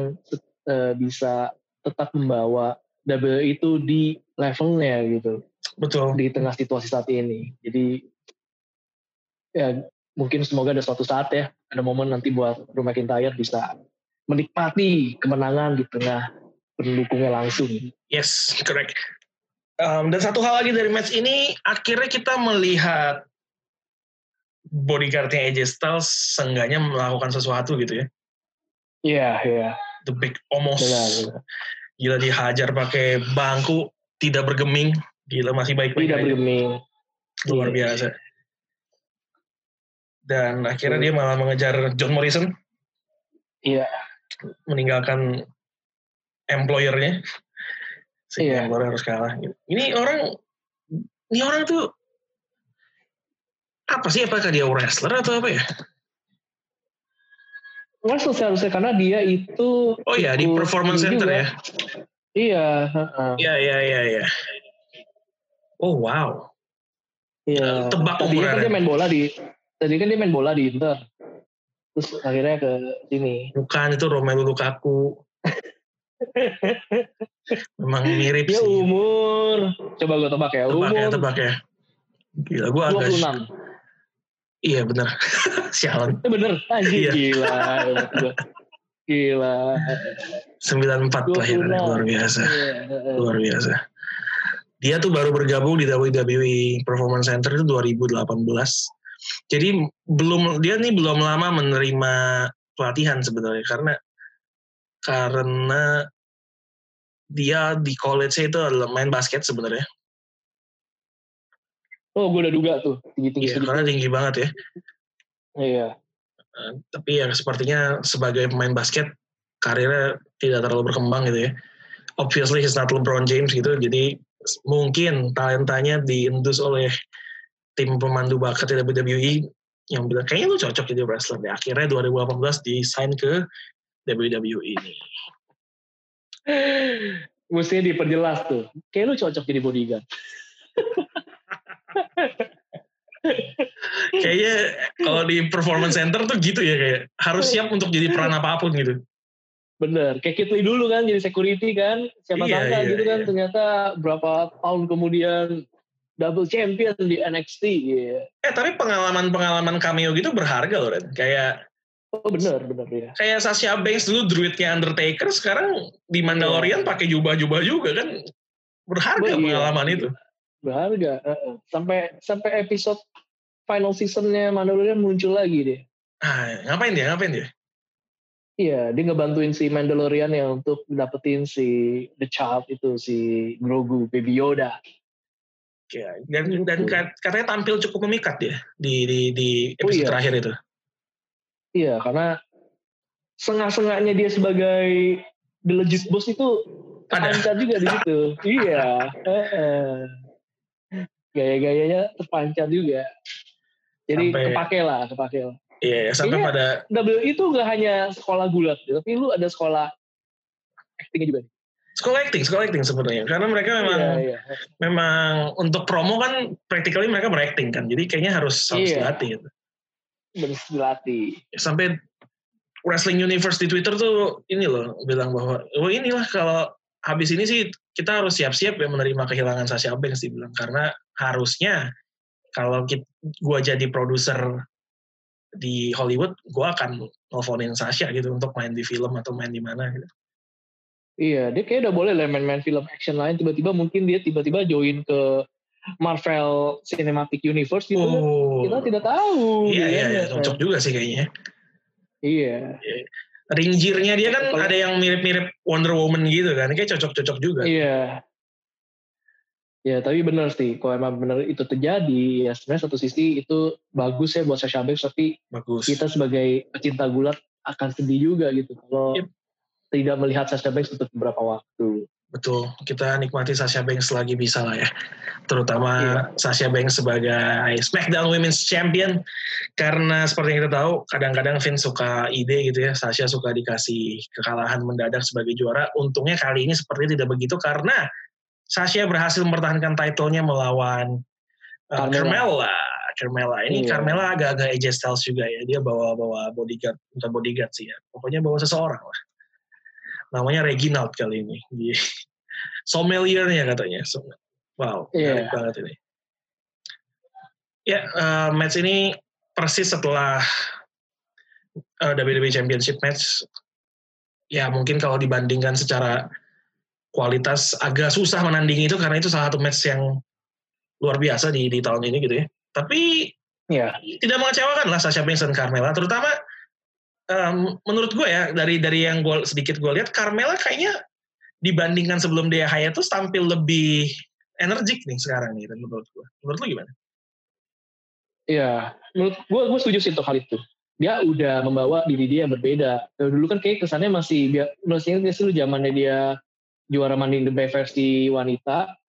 uh, bisa tetap membawa double itu di levelnya gitu. Betul. Di tengah situasi saat ini. Jadi ya mungkin semoga ada suatu saat ya ada momen nanti buat Drew McIntyre bisa menikmati kemenangan di tengah pendukungnya langsung. Yes, correct. Um, dan satu hal lagi dari match ini, akhirnya kita melihat bodyguardnya AJ Styles seenggaknya melakukan sesuatu gitu ya. Iya, yeah, iya. Yeah. The big almost. Benar, Gila dihajar pakai bangku, tidak bergeming. Gila masih baik-baik Tidak bergeming. Luar yeah. biasa. Dan akhirnya yeah. dia malah mengejar John Morrison. Iya. Yeah. Meninggalkan employernya. Sehingga yeah. orang harus kalah. Ini orang, ini orang tuh apa sih apakah dia wrestler atau apa ya? Wrestler seharusnya karena dia itu Oh iya di performance center juga. ya. Iya, Iya iya iya iya. Oh wow. Iya. Tebak Tadi kan dia main bola di tadi kan dia main bola di Inter. Terus akhirnya ke sini. Bukan itu Romelu Lukaku. Memang mirip Dia sih. umur coba gue tebak ya. Tebak ya, umur tebak ya. Gila, gue agak... 26. Iya bener. Sialan. Eh bener, anjing Iya. gila. Gila. 94 lahirnya, 26. luar biasa. Iya, heeh. Luar biasa. Dia tuh baru bergabung di WWE Performance Center itu 2018. Jadi belum dia nih belum lama menerima pelatihan sebenarnya karena karena dia di college itu adalah main basket sebenarnya. Oh, gue udah duga tuh tinggi-tinggi Iya, karena tinggi banget ya. Iya. Eh, tapi ya sepertinya sebagai pemain basket karirnya tidak terlalu berkembang gitu ya. Obviously he's not LeBron James gitu, jadi mungkin talentanya diindus oleh tim pemandu bakat di WWE yang bilang kayaknya lu cocok jadi wrestler deh. Akhirnya 2018 di sign ke WWE ini. Mestinya diperjelas tuh. Kayak lu cocok jadi bodyguard. Kayaknya kalau di performance center tuh gitu ya kayak harus siap untuk jadi peran apa pun gitu. Bener. Kayak Kit Lee dulu kan jadi security kan. Siapa Iya, sangka iya, gitu kan. iya. Ternyata berapa tahun kemudian double champion di NXT. Iya. Eh tapi pengalaman-pengalaman cameo gitu berharga loh Ren. Kayak Oh bener, bener ya. kayak Sasha Banks dulu druidnya Undertaker sekarang di Mandalorian pakai jubah-jubah juga kan berharga Oh, iya. pengalaman itu Berharga. Sampai sampai episode final seasonnya Mandalorian muncul lagi deh. ah ngapain dia ngapain dia Iya, dia ngebantuin si Mandalorian ya untuk dapetin si The Child itu, si Grogu, Baby Yoda. Kayak- dan Gitu. dan kat- katanya tampil cukup memikat ya di di di Oh, episode iya. terakhir itu Iya, karena sengah-sengahnya dia sebagai The Legit Boss itu Ada. juga di situ. iya. heeh. Gaya-gayanya terpancar juga. Jadi Sampai- kepake lah, kepake lah. iya sampai Iya. pada W itu gak hanya sekolah gulat, tapi lu ada sekolah actingnya juga. nih. sekolah acting sekolah acting sebenarnya karena mereka memang Iya, iya. memang untuk promo kan practically mereka berakting kan jadi kayaknya harus harus Iya. dilatih gitu. Bener dilatih. sampai Wrestling Universe di Twitter tuh ini loh bilang bahwa oh inilah kalau habis ini sih kita harus siap-siap ya menerima kehilangan Sasha Banks dibilang karena harusnya kalau gua jadi produser di Hollywood gua akan nelfonin Sasha gitu untuk main di film atau main di mana gitu. Iya, dia kayak udah boleh lah main-main film action lain. Tiba-tiba mungkin dia tiba-tiba join ke Marvel Cinematic Universe gitu. kan. Oh, Kita tidak tahu. iya iya kan. iya cocok juga sih kayaknya. Iya. Ringjirnya dia kan ada yang mirip-mirip Wonder Woman gitu kan, kayak cocok-cocok juga. Iya. Ya, tapi benar sih. Kalau emang benar itu terjadi, ya sebenarnya satu sisi itu bagus ya buat Sasha Banks, tapi Bagus. kita sebagai pecinta gulat akan sedih juga gitu kalau Yep. tidak melihat Sasha Banks untuk beberapa waktu. Betul, kita nikmati Sasha Banks lagi bisa lah ya. Terutama Iya. Sasha Banks sebagai SmackDown Women's Champion. Karena seperti yang kita tahu, kadang-kadang Vince suka ide gitu ya. Sasha suka dikasih kekalahan mendadak sebagai juara. Untungnya kali ini seperti tidak begitu karena Sasha berhasil mempertahankan title-nya melawan uh, Carmella. Carmella. Ini Iya. Carmella agak-agak AJ Styles juga ya. Dia bawa-bawa bodyguard, bukan bodyguard sih ya. Pokoknya bawa seseorang lah namanya Reginald kali ini. Di sommeliernya katanya. Wow, Iya. menarik banget ini. Ya, eh, match ini persis setelah eh, WWE Championship match. Ya, mungkin kalau dibandingkan secara kualitas agak susah menandingi itu karena itu salah satu match yang luar biasa di di tahun ini gitu ya. Tapi Iya. tidak mengecewakan lah Sasha Banks dan Carmella terutama em, menurut gue ya dari dari yang gue sedikit gue lihat Carmella kayaknya dibandingkan sebelum dia hiatus tampil lebih energik nih sekarang nih menurut gue menurut lu gimana? Iya, menurut gue gue setuju sih untuk hal itu. Dia udah membawa diri dia yang berbeda. Dulu kan kayak kesannya masih, dia, masih ingat sih lu zamannya dia juara in the Bank versi wanita,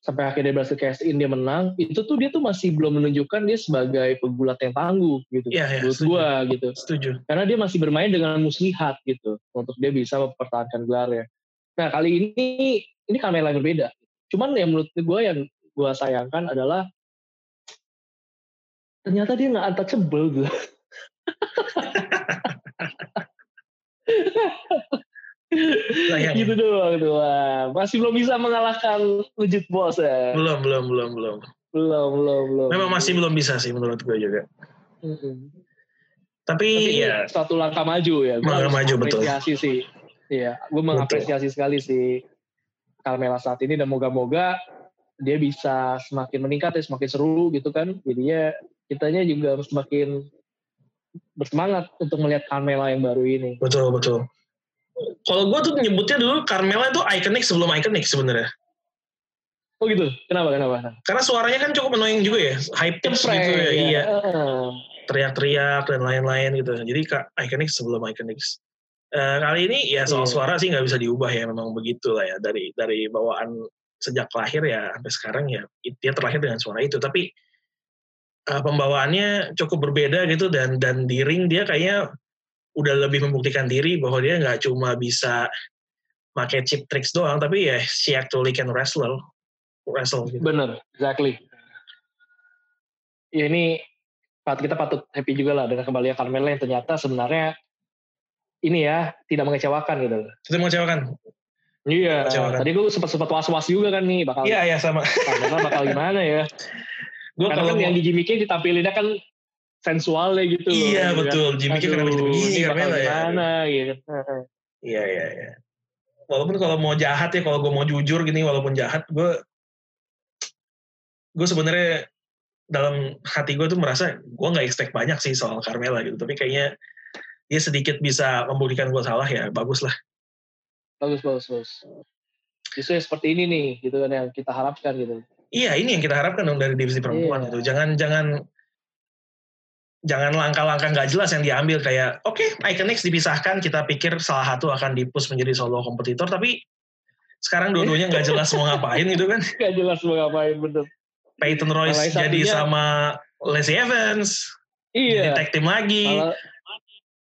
sampai akhirnya berhasil cash in, dia menang, itu tuh dia tuh masih belum menunjukkan dia sebagai pegulat yang tangguh gitu. Iya, iya, menurut gue gitu. Setuju. Karena dia masih bermain dengan muslihat gitu, untuk dia bisa mempertahankan gelarnya. Nah kali ini, ini yang berbeda. Cuman yang menurut gue yang gue sayangkan adalah ternyata dia nggak untouchable gitu. gitu doang tuh. Masih belum bisa mengalahkan wujud bos ya. Belum, belum, belum, belum. Belum, belum, belum. Memang masih belum bisa sih menurut gue juga. Mm -hmm. Tapi, Tapi ya satu langkah maju ya. Langkah maju betul. sih. Iya, gue mengapresiasi betul. sekali sih Carmela saat ini dan moga-moga dia bisa semakin meningkat ya, semakin seru gitu kan. Jadinya kitanya juga semakin bersemangat untuk melihat Carmela yang baru ini. Betul, betul kalau gue tuh nyebutnya dulu Carmela itu iconic sebelum iconic sebenarnya. Oh gitu, kenapa kenapa? Karena suaranya kan cukup annoying juga ya, high pitch gitu ya, iya. Teriak-teriak dan lain-lain gitu. Jadi kak iconic sebelum iconic. Uh, kali ini ya soal yeah. suara sih nggak bisa diubah ya, memang begitu lah ya dari dari bawaan sejak lahir ya sampai sekarang ya dia terlahir dengan suara itu. Tapi uh, pembawaannya cukup berbeda gitu dan dan di ring dia kayaknya udah lebih membuktikan diri bahwa dia nggak cuma bisa pakai chip tricks doang, tapi ya she actually can wrestle. wrestle gitu. Bener, exactly. Ya ini kita patut happy juga lah dengan kembali Carmela yang ternyata sebenarnya ini ya tidak mengecewakan gitu. Tidak mengecewakan. Iya. Mengecewakan. Tadi gue sempat sempat was was juga kan nih bakal. Iya iya sama. Karena bakal gimana ya? Gue kalau kan yang di Jimmy King ditampilinnya kan sensualnya gitu iya loh, betul kan? Jimmy Kimmel kenapa jadi begini? Carmela ya gimana, gitu. Iya iya iya. Walaupun kalau mau jahat ya kalau gue mau jujur gini walaupun jahat gue gue sebenarnya dalam hati gue tuh merasa gue nggak expect banyak sih soal Carmela gitu. Tapi kayaknya dia sedikit bisa membuktikan gue salah ya bagus lah. Bagus bagus bagus. Justru seperti ini nih gitu kan yang kita harapkan gitu. Iya ini yang kita harapkan dong dari divisi perempuan iya. gitu. Jangan jangan jangan langkah-langkah nggak jelas yang diambil kayak oke okay, Iconics dipisahkan kita pikir salah satu akan dipus menjadi solo kompetitor tapi sekarang dua-duanya nggak jelas mau ngapain gitu kan. Nggak jelas mau ngapain bener. Peyton Royce jadi satunya, sama Lacey Evans. Iya. Tag team lagi. Malah,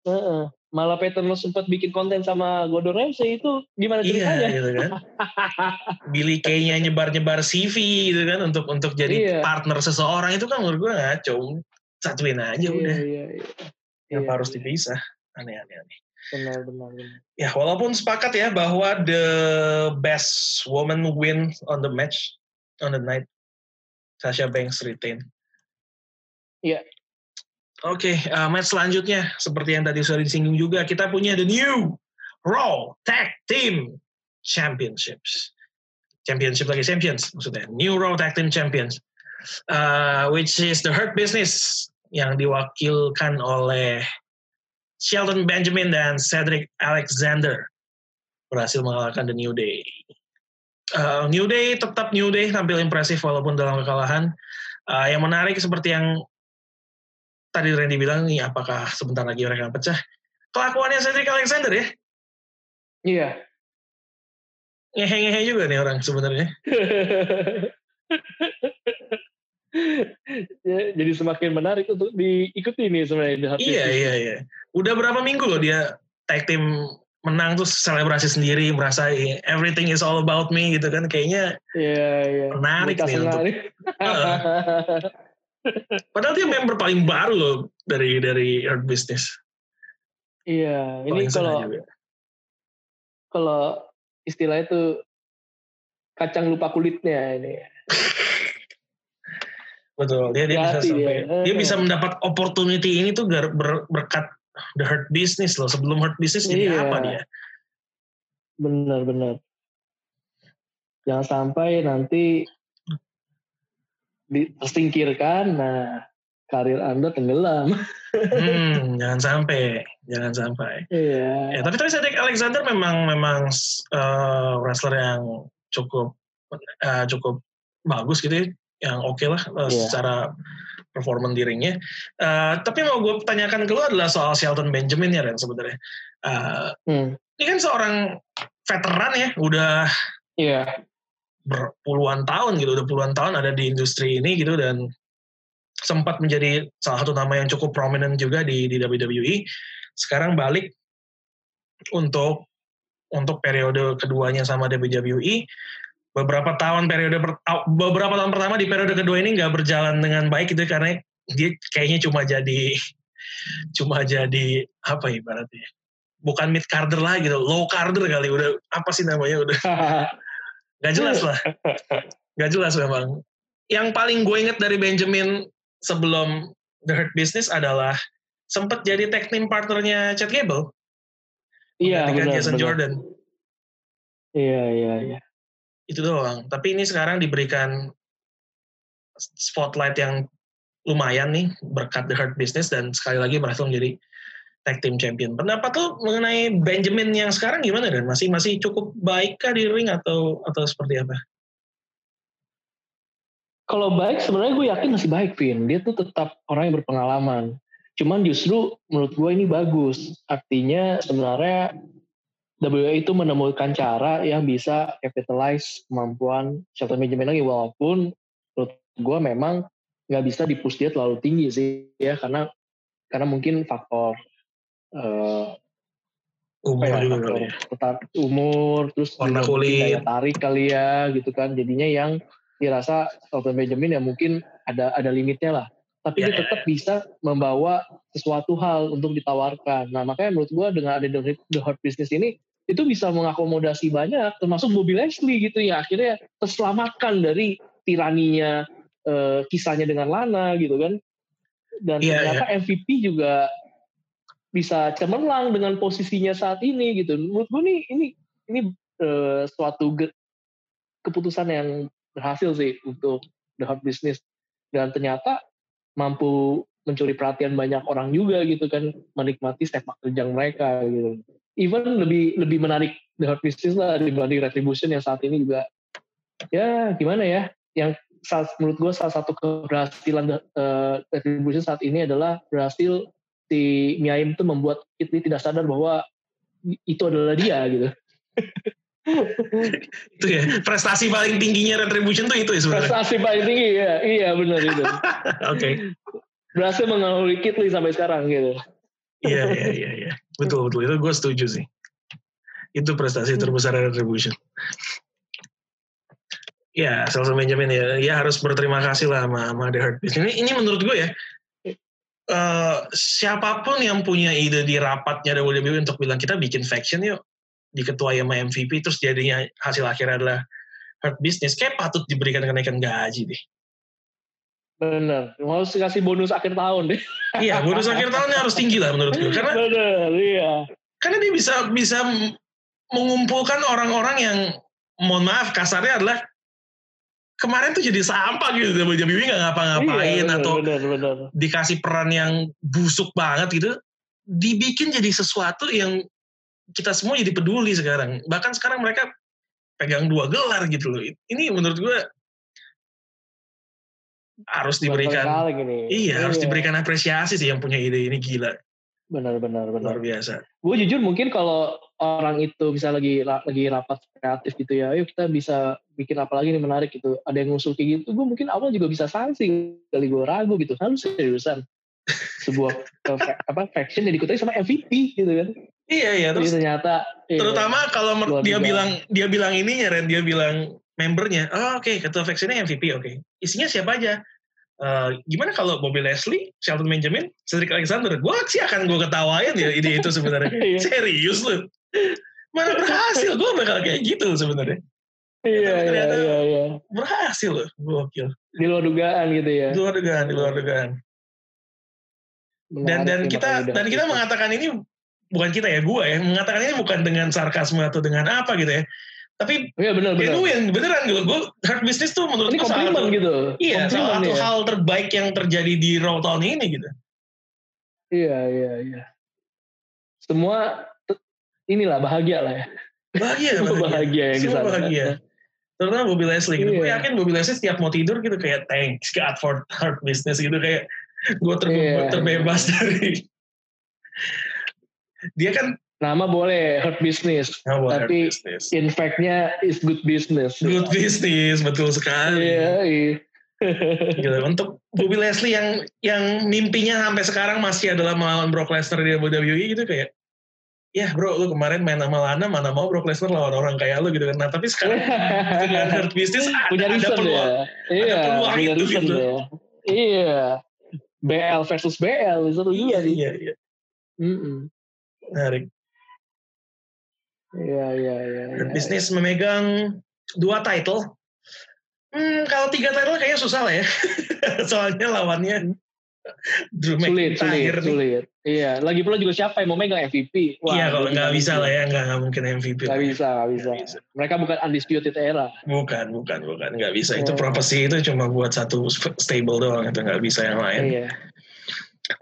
uh -uh. malah Peyton lo sempat bikin konten sama Gordon Ramsay itu gimana iya, ceritanya? iya, gitu kan. Billy Kay-nya nyebar-nyebar CV gitu kan untuk untuk jadi iya. partner seseorang itu kan menurut gue ngaco satuin aja iya, udah. Iya, iya. Yang iya, harus iya. dipisah. Aneh-aneh. Aneh. Benar, benar, benar. Ya, walaupun sepakat ya bahwa the best woman win on the match, on the night, Sasha Banks retain. Iya. Oke, okay, uh, match selanjutnya seperti yang tadi sudah disinggung juga, kita punya the new Raw Tag Team Championships. Championship lagi champions maksudnya. New Raw Tag Team Champions. Uh, which is the Hurt Business yang diwakilkan oleh Shelton Benjamin dan Cedric Alexander berhasil mengalahkan The New Day. Uh, New Day tetap New Day tampil impresif walaupun dalam kekalahan. Uh, yang menarik seperti yang tadi Randy bilang nih apakah sebentar lagi mereka pecah. Kelakuannya Cedric Alexander ya? Iya. Ngehe-ngehe juga nih orang sebenarnya. ya, jadi semakin menarik untuk diikuti nih sebenarnya. Iya iya iya. Udah berapa minggu loh dia tag team menang tuh selebrasi sendiri merasa everything is all about me gitu kan kayaknya iya, iya. menarik Mereka nih untuk uh, padahal dia member paling baru loh dari dari Earth Business iya ini kalau kalau istilah itu kacang lupa kulitnya ini Betul, dia dia bisa sampai dia. dia bisa mendapat opportunity ini tuh ber, ber, berkat the hurt business loh. Sebelum hurt business jadi iya. apa dia? Benar benar. Jangan sampai nanti tersingkirkan, nah karir anda tenggelam. hmm, jangan sampai, jangan sampai. Iya. Ya, tapi tadi Cedric Alexander memang memang uh, wrestler yang cukup uh, cukup bagus gitu ya yang oke okay lah uh, yeah. secara performa di ringnya. Uh, tapi mau gue tanyakan ke lu adalah soal Shelton Benjamin ya Ren sebenarnya. Uh, hmm. Ini kan seorang veteran ya, udah yeah. berpuluhan tahun gitu, udah puluhan tahun ada di industri ini gitu dan sempat menjadi salah satu nama yang cukup prominent juga di, di WWE. Sekarang balik untuk untuk periode keduanya sama WWE beberapa tahun periode beberapa tahun pertama di periode kedua ini nggak berjalan dengan baik gitu karena dia kayaknya cuma jadi cuma jadi apa ya ibaratnya bukan mid carder lah gitu low carder kali udah apa sih namanya udah. Nggak jelas lah. Nggak jelas memang. Yang paling gue inget dari Benjamin sebelum The Hurt Business adalah sempat jadi tag team partnernya Chad Gable. Iya benar Jason benar. Jordan. Iya iya iya itu doang tapi ini sekarang diberikan spotlight yang lumayan nih berkat The Hurt Business dan sekali lagi berhasil menjadi tag team champion. Pendapat tuh mengenai Benjamin yang sekarang gimana dan masih masih cukup baik kah di ring atau atau seperti apa? Kalau baik sebenarnya gue yakin masih baik Vin. Dia tuh tetap orang yang berpengalaman. Cuman justru menurut gue ini bagus. Artinya sebenarnya WWE itu menemukan cara yang bisa capitalize kemampuan Shelton Benjamin lagi walaupun menurut gue memang nggak bisa dipus dia terlalu tinggi sih ya karena karena mungkin faktor uh, umur ya, juga kali ya. Umur terus warna kulit daya tarik kali ya gitu kan jadinya yang dirasa Elton Benjamin ya mungkin ada ada limitnya lah tapi ya, dia ya, tetap ya. bisa membawa sesuatu hal untuk ditawarkan nah makanya menurut gua dengan ada The, The Hot Business ini itu bisa mengakomodasi banyak termasuk Bobby Leslie gitu ya akhirnya terselamatkan dari tiraninya uh, kisahnya dengan Lana gitu kan dan yeah, ternyata yeah. MVP juga bisa cemerlang dengan posisinya saat ini gitu. Menurut gue nih ini ini uh, suatu ge, keputusan yang berhasil sih untuk the hot business dan ternyata mampu mencuri perhatian banyak orang juga gitu kan menikmati sepak terjang mereka gitu. Even lebih lebih menarik the business lah dibanding retribution yang saat ini juga ya gimana ya yang saat, menurut gue salah satu keberhasilan uh, retribution saat ini adalah berhasil si Miaim itu membuat Kitli tidak sadar bahwa itu adalah dia gitu. itu ya prestasi paling tingginya retribution tuh itu ya sebenarnya. Prestasi paling tinggi ya, iya benar itu. Oke. okay. Berhasil mengalami Kitli sampai sekarang gitu. iya iya iya iya betul betul itu gue setuju sih. Itu prestasi terbesar retribution. Ya, Selson Benjamin ya, ya harus berterima kasih lah sama, sama The Hurt Ini, ini menurut gue ya, uh, siapa pun yang punya ide di rapatnya WWE untuk bilang kita bikin faction yuk di ketua sama MVP terus jadinya hasil akhirnya adalah hard business kayak patut diberikan kenaikan gaji deh. Bener, mau kasih bonus akhir tahun deh. iya, bonus akhir tahunnya harus tinggi lah menurut gue karena Bener, iya. Karena dia bisa bisa mengumpulkan orang-orang yang mohon maaf kasarnya adalah kemarin tuh jadi sampah gitu WWE nggak ngapa-ngapain iya, atau bener, bener. dikasih peran yang busuk banget gitu dibikin jadi sesuatu yang kita semua jadi peduli sekarang bahkan sekarang mereka pegang dua gelar gitu loh ini menurut gue harus diberikan iya, iya harus diberikan apresiasi sih yang punya ide ini gila. Benar benar benar. Luar biasa. Gue jujur mungkin kalau orang itu bisa lagi lagi rapat kreatif gitu ya ayo kita bisa bikin apa lagi nih menarik gitu. Ada yang ngusul kayak gitu gue mungkin awal juga bisa sanksi kali gue ragu gitu. Harus seriusan? Sebuah apa faction yang dikutai sama MVP gitu kan? Iya iya terus Jadi ternyata iya, terutama iya, kalau dia juga. bilang dia bilang ininya Ren dia bilang membernya oh, oke okay, ketua factionnya MVP oke okay. isinya siapa aja Uh, gimana kalau Bobby Leslie, Shelton Benjamin, Cedric Alexander? Gue sih akan gue ketawain ya ide itu sebenarnya. Iya. Serius lu. Mana berhasil? Gue bakal kayak gitu sebenarnya. Iya, iya, iya, iya. Berhasil loh, gokil. Di luar dugaan gitu ya. Di luar dugaan, di luar dugaan. dan dan kita dan kita mengatakan ini bukan kita ya, gue ya, mengatakan ini bukan dengan sarkasme atau dengan apa gitu ya tapi iya, bener, bener. genuine beneran gitu gue hard business tuh menurut gue salah satu gitu iya salah satu ya. hal terbaik yang terjadi di Raw tahun ini gitu iya iya iya semua inilah bahagia lah ya bahagia bahagia, bahagia yang semua bahagia terutama Bobby Leslie gitu. Iya. Gue yakin Bobby Leslie setiap mau tidur gitu kayak thanks God for hard business gitu kayak gue terbe iya. terbebas dari dia kan Nama boleh hurt business, oh, tapi business. in fact-nya is good business. Good business, betul sekali. Iya, iya. gitu. Untuk Bobby Leslie yang yang mimpinya sampai sekarang masih adalah melawan Brock Lesnar di WWE gitu kayak ya bro lu kemarin main sama Lana mana mau Brock Lesnar lawan orang kayak lu gitu kan nah tapi sekarang dengan hurt business punya ada, ada peluang ya. iya, ada peluang punya itu gitu ya. iya BL versus BL seru iya, sih. Iya, iya. Mm -mm. Menarik. Iya, iya, iya. Ya, bisnis memegang dua title. Hmm, kalau tiga title kayaknya susah lah ya. Soalnya lawannya Drew sulit, sulit, sulit. Iya, lagi pula juga siapa yang mau megang MVP? Wah, iya, kalau nggak bisa lah ya, nggak nggak mungkin MVP. Nggak bisa, nggak bisa. bisa. Mereka bukan undisputed era. Bukan, bukan, bukan, nggak bisa. Itu iya. prophecy itu cuma buat satu stable doang, itu nggak bisa yang lain. Iya.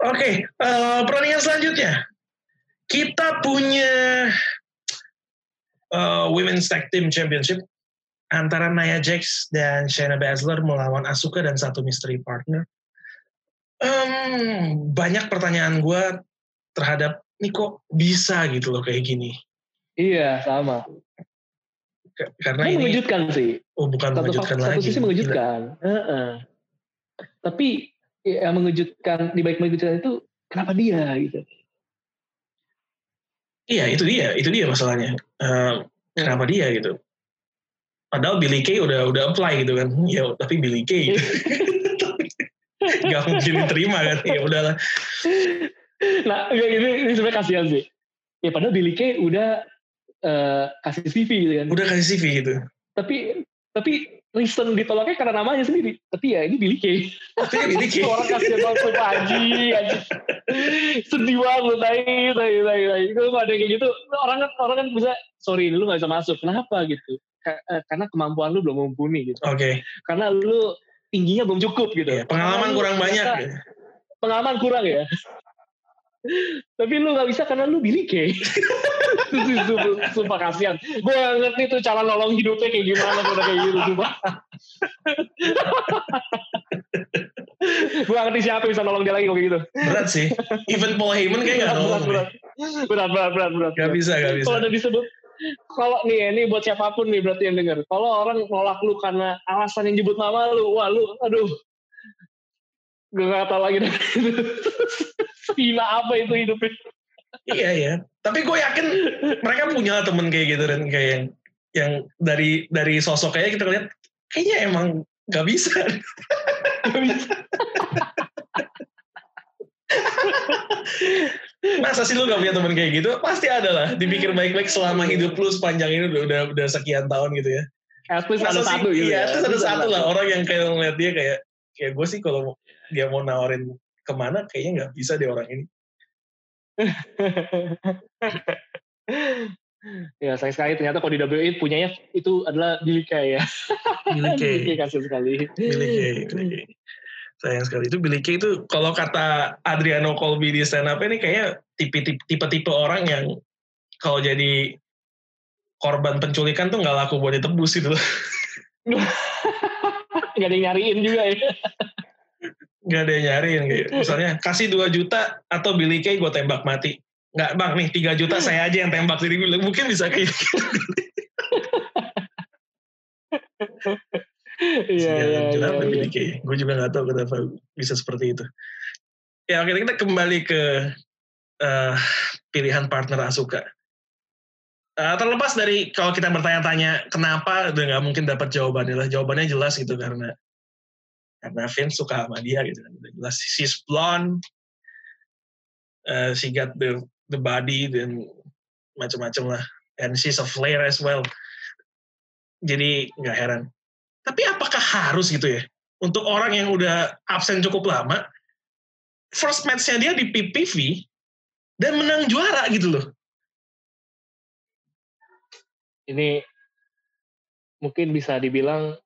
Oke, okay, uh, eh, pertandingan selanjutnya kita punya uh, Women's Tag Team Championship antara Nia Jax dan Shayna Baszler melawan Asuka dan satu mystery partner. Um, banyak pertanyaan gue terhadap ini kok bisa gitu loh kayak gini. Iya sama. Karena ini, mengejutkan sih. Oh bukan satu, mengejutkan satu lagi. Satu sisi mengejutkan. Uh -uh. Tapi yang mengejutkan di baik mengejutkan itu kenapa dia gitu? Iya itu dia, itu dia masalahnya. Uh, kenapa dia gitu? Padahal Billy Kay udah udah apply gitu kan. Ya tapi Billy Kay. Gitu. Gak mungkin terima kan. Ya udahlah. Nah ini, ini sebenarnya kasihan sih. Ya padahal Billy Kay udah uh, kasih CV gitu kan. Udah kasih CV gitu. Tapi tapi reason ditolaknya karena namanya sendiri. Tapi ya ini Billy Kay. Tapi Billy Kay. Orang kasih banget sama Haji. Sedih banget. Tai, tai, tai, tai. Kalau ada kayak gitu, orang kan, orang kan bisa, sorry lu gak bisa masuk. Kenapa gitu? Eh, karena kemampuan lu belum mumpuni gitu. Oke. Okay. Karena lu tingginya belum cukup gitu. Ya, pengalaman kurang banyak. Pengalaman kurang ya. Tapi lu gak bisa karena lu Billy Kay. sumpah, kasihan. Gue gak ngerti tuh cara nolong hidupnya kayak gimana kalau kayak gitu. Sumpah. gue gak ngerti siapa bisa nolong dia lagi kayak gitu. Berat sih. Even Paul Heyman kayak gak nolong. Berat, berat, berat, berat, berat. Gak bisa, gak bisa. Kalau ada disebut, kalau nih ini buat siapa pun nih berarti yang denger. Kalau orang nolak lu karena alasan yang nyebut nama lu, wah lu, aduh, gak tau lagi. Gila apa itu hidupnya. iya ya. Tapi gue yakin mereka punya temen kayak gitu dan kayak yang yang dari dari sosok kayak kita lihat kayaknya emang gak bisa. gak bisa. Masa sih lu gak punya temen kayak gitu? Pasti ada lah. Dipikir baik-baik selama hidup lu sepanjang ini udah udah, udah sekian tahun gitu ya. At least ada satu gitu. Iya, ya. ada satu lah orang yang kayak ngeliat dia kayak kayak gue sih kalau dia mau nawarin ke mana kayaknya nggak bisa deh orang ini. ya sayang sekali ternyata kalau di WWE punyanya itu adalah Billy Kay ya. Billy Kay. Kay sekali. Billy Kay. Sayang sekali itu Billy Kay itu kalau kata Adriano Colby di stand up ini kayaknya tipe-tipe orang yang kalau jadi korban penculikan tuh nggak laku buat ditebus itu. gak ada yang nyariin juga ya. Gak ada yang nyariin gitu. Misalnya kasih 2 juta atau Billy Kay gue tembak mati. Nggak bang nih 3 juta saya aja yang tembak sendiri. Mungkin bisa kayak gitu. Iya, iya, iya. Billy Kay. Gue juga gak tahu kenapa bisa seperti itu. Ya oke kita kembali ke uh, pilihan partner Asuka. Uh, terlepas dari kalau kita bertanya-tanya kenapa udah nggak mungkin dapat jawabannya lah jawabannya jelas gitu karena karena Vince suka sama dia gitu kan. Udah jelas she's blonde uh, she got the the body dan macam-macam lah. And she's a flair as well. Jadi nggak heran. Tapi apakah harus gitu ya? Untuk orang yang udah absen cukup lama first match-nya dia di PPV dan menang juara gitu loh. Ini mungkin bisa dibilang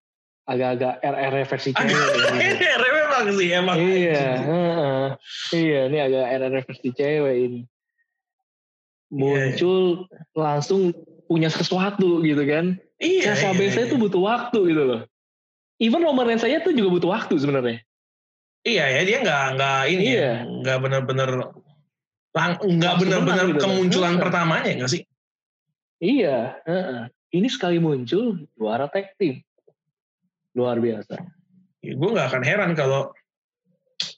agak-agak RR versi cewek. Ini RR memang sih emang. Iya, uh, iya ini agak RR versi cewek ini. Iya, Muncul yeah, langsung punya sesuatu gitu kan. Iya. Sasa iya, iya. itu butuh waktu gitu loh. Even Roman Reigns saya tuh juga butuh waktu sebenarnya. Iya ya dia nggak nggak ini ya, iya. ya nggak benar-benar nggak benar-benar gitu kemunculan kan. pertamanya nggak sih? Iya. Uh -uh. Ini sekali muncul juara tag team luar biasa. Ya, gue nggak akan heran kalau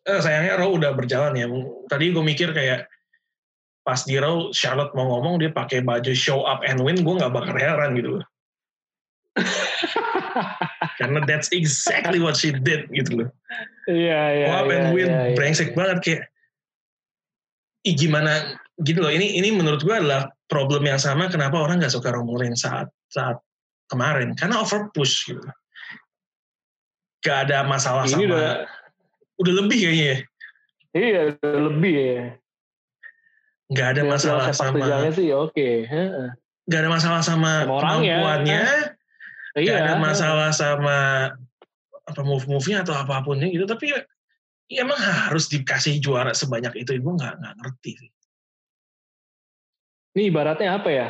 eh, sayangnya Raw udah berjalan ya. Tadi gue mikir kayak pas di Raw Charlotte mau ngomong dia pakai baju show up and win, gue nggak bakal heran gitu loh. Karena that's exactly what she did gitu loh. Iya, iya. Wah, iya, and win iya, iya. brengsek banget kayak Ih, gimana gitu loh. Ini ini menurut gue adalah problem yang sama kenapa orang nggak suka Romulen saat saat kemarin karena over push gitu. Gak ada masalah Ini sama udah- udah lebih kayaknya ya. Iya, udah lebih ya. Gak ada Dengan masalah sama sih oke. Heeh. gak ada masalah sama, Sama orangnya. kemampuannya, gak Iya. ada masalah sama apa move-move-nya atau apapunnya gitu. Tapi ya, ya emang harus dikasih juara sebanyak itu. Gue nggak nggak ngerti sih. Ini ibaratnya apa ya?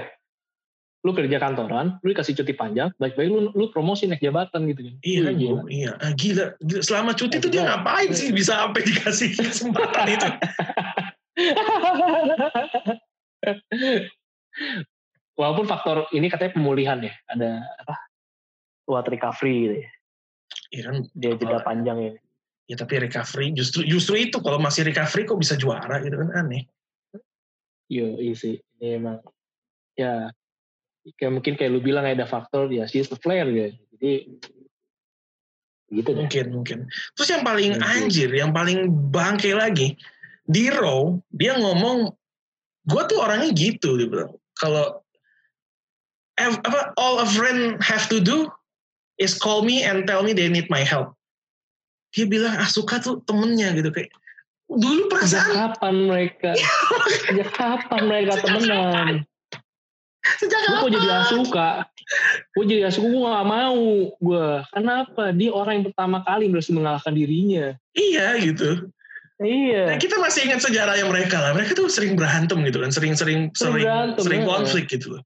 Lu kerja kantoran, lu dikasih cuti panjang, baik-baik lu, lu promosi naik jabatan gitu kan. Iya, Wih, gila. iya. Ah, gila, gila. Selama cuti Eh, tuh dia gila. ngapain sih bisa sampai dikasih kesempatan itu? Walaupun faktor ini katanya pemulihan ya, ada apa? Buat recovery gitu ya. Iya kan, Dia jeda panjang ya. ya tapi recovery justru justru itu kalau masih recovery kok bisa juara gitu kan aneh. Iya, iya sih. Ini emang ya kayak mungkin kayak lu bilang ada faktor ya she's the player ya. Jadi gitu deh. Mungkin mungkin. Terus yang paling Mungkin. anjir, yang paling bangke lagi di Raw dia ngomong, gue tuh orangnya gitu dia bilang. Kalau apa all a friend have to do is call me and tell me they need my help. Dia bilang Asuka tuh temennya gitu kayak dulu Sejak perasaan kapan mereka? Sejak kapan mereka temenan? Sejak Gue kok jadi Asuka? Gue jadi Asuka gue gak mau. Gue kenapa? Dia orang yang pertama kali berhasil mengalahkan dirinya. Iya gitu. Nah, Iya. kita masih ingat sejarahnya mereka lah. Mereka tuh sering berantem gitu kan, sering-sering Sering sering berantem, sering ya. konflik gitu loh.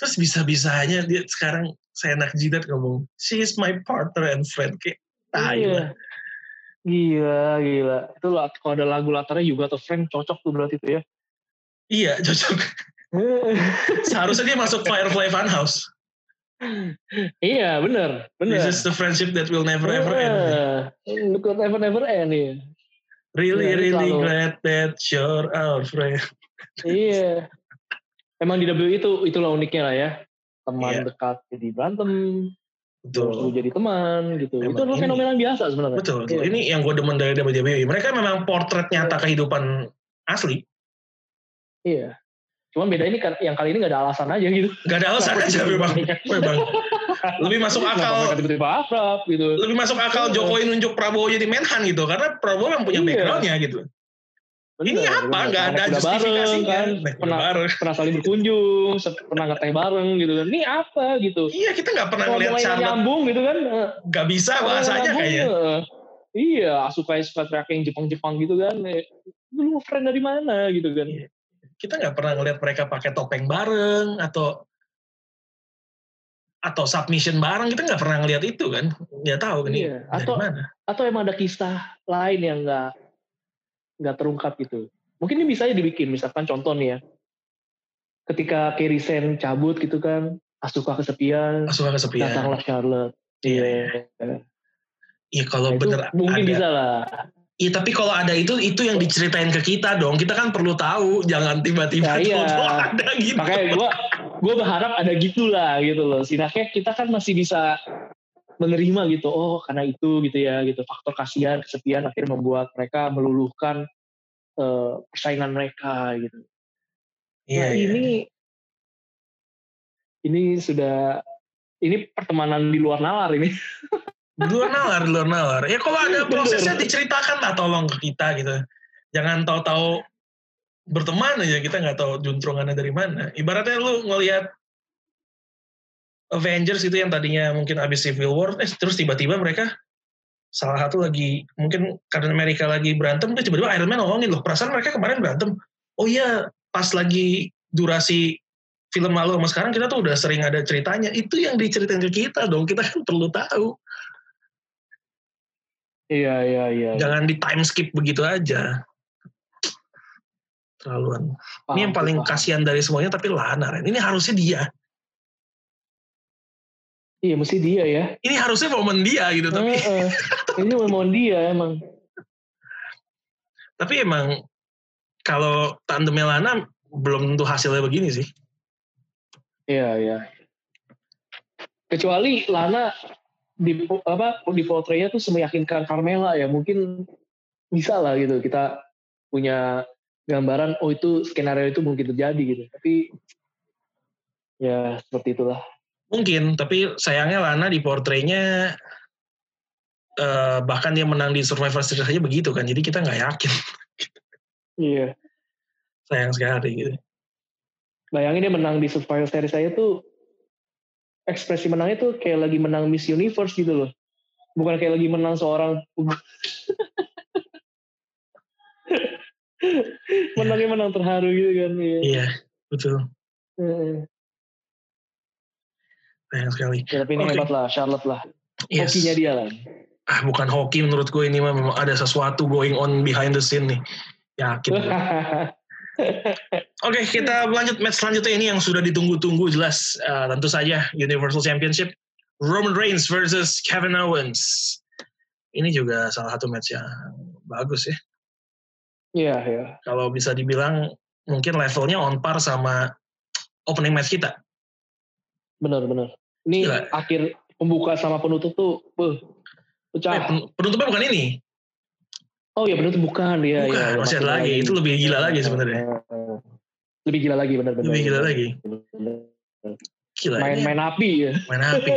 Terus bisa-bisanya dia sekarang seenak jidat ngomong, she is my partner and friend kayak tai Iya. Gila, gila. Itu lah, kalau ada lagu latarnya juga atau Frank cocok tuh berarti itu ya. Iya cocok. Seharusnya dia masuk Firefly Funhouse. iya, bener. Bener. This is the friendship that will never ever end. Iya. Look at never never end ya. Really, ini really selalu- glad that you're our friend. iya. Emang di WWE itu itulah uniknya lah ya. Teman Iya. dekat jadi berantem, terus lu Betul. jadi teman gitu. Emang itu adalah fenomena yang biasa sebenarnya. Betul, betul. Iya. Ini yang gue demen dari WWE. Mereka memang potret nyata kehidupan asli. Iya. Cuman beda ini kan yang kali ini gak ada alasan aja gitu. Gak ada alasan aja memang. memang. Lebih masuk akal mereka tiba-tiba akrab gitu. lebih masuk akal. Jokowi nunjuk Prabowo jadi menhan gitu karena Prabowo yang punya Iya. backgroundnya gitu. ini apa? bener. Nggak ada bareng, kan. Naik kuda Pernah, bareng. pernah saling berkunjung, pernah ngeteh bareng gitu kan. Ini apa gitu. Iya kita nggak pernah ngeliat Charlotte nyambung gitu kan. eh, nggak bisa bahasanya kayaknya. eh, Iya, suka suka teriak yang Jepang-Jepang gitu kan. Eh, Lu friend dari mana gitu kan. Iya. Kita nggak pernah ngeliat mereka pakai topeng bareng atau atau submission bareng kita nggak pernah ngeliat itu kan nggak tahu ini Iya, dari atau- mana Atau emang ada kisah lain yang nggak nggak terungkap gitu. Mungkin ini bisa aja dibikin, misalkan contoh nih ya. Ketika Kerry Sen cabut gitu kan, Asuka kesepian, suka kesepian datanglah Charlotte. Iya. Iya. iya kalau Nah, bener mungkin ada bisa lah. Iya tapi kalau ada itu itu yang diceritain ke kita dong kita kan perlu tahu jangan tiba-tiba Ya, iya. ada gitu Makanya gue gue berharap ada gitulah gitu loh. Setidaknya kita kan masih bisa menerima gitu. Oh karena itu gitu ya gitu. Faktor kasihan, kesepian akhirnya membuat mereka meluluhkan eh, persaingan mereka gitu. iya nah iya. ini ini sudah ini pertemanan di luar nalar ini. di luar nalar di luar nalar. Ya kalau ada prosesnya diceritakan lah tolong ke kita gitu. Jangan tahu-tahu berteman aja kita nggak tahu juntrungannya dari mana. Ibaratnya lu ngelihat Avengers itu yang tadinya mungkin abis Civil War eh terus tiba-tiba mereka salah satu lagi mungkin karena Amerika lagi berantem terus tiba-tiba Iron Man ngomongin loh perasaan mereka kemarin berantem. Oh iya pas lagi durasi film lalu sama sekarang kita tuh udah sering ada ceritanya. Itu yang diceritain ke kita dong kita kan perlu tahu Iya iya iya. jangan di time skip begitu aja terlaluan ini yang paling kasihan dari semuanya tapi Lana Ren. ini harusnya dia Iya mesti dia ya. ini harusnya momen dia gitu tapi Heeh. ini memang dia emang. tapi emang kalau tandemnya Lana belum tentu hasilnya begini sih Iya iya. kecuali Lana di apa di portraynya tuh semeyakinkan Carmela ya. Mungkin bisa lah gitu kita punya gambaran oh itu skenario itu mungkin terjadi gitu. Tapi ya seperti itulah. Mungkin tapi sayangnya Lana di portraynya uh, bahkan dia menang di Survivor Series saja begitu kan. Jadi kita nggak yakin. Iya. Sayang sekali gitu. Bayangin dia menang di Survivor Series saya tuh ekspresi menangnya tuh kayak lagi menang Miss Universe gitu loh. Bukan kayak lagi menang seorang menangnya menang terharu gitu kan. Iya, iya betul. Sayang sekali. Ya, tapi ini okay. hebat lah, Charlotte lah. Yes. Hokinya dia lah. Ah, bukan hoki menurut gue ini mah memang ada sesuatu going on behind the scene nih. Yakin. Oke, okay, kita lanjut match selanjutnya ini yang sudah ditunggu-tunggu jelas. Uh, tentu saja Universal Championship Roman Reigns versus Kevin Owens. Ini juga salah satu match yang bagus ya. Iya, yeah, iya. Yeah. Kalau bisa dibilang mungkin levelnya on par sama opening match kita. Benar, benar. Ini Gila. akhir pembuka sama penutup tuh, uh, pecah. Eh, penutupnya bukan ini. Oh ya benar bukan ya. Bukan, ya, masih ada lagi. lagi. Itu lebih gila lagi sebenarnya. Lebih gila lagi benar-benar. Lebih gila lagi. Gila. Main main api ya. Main api.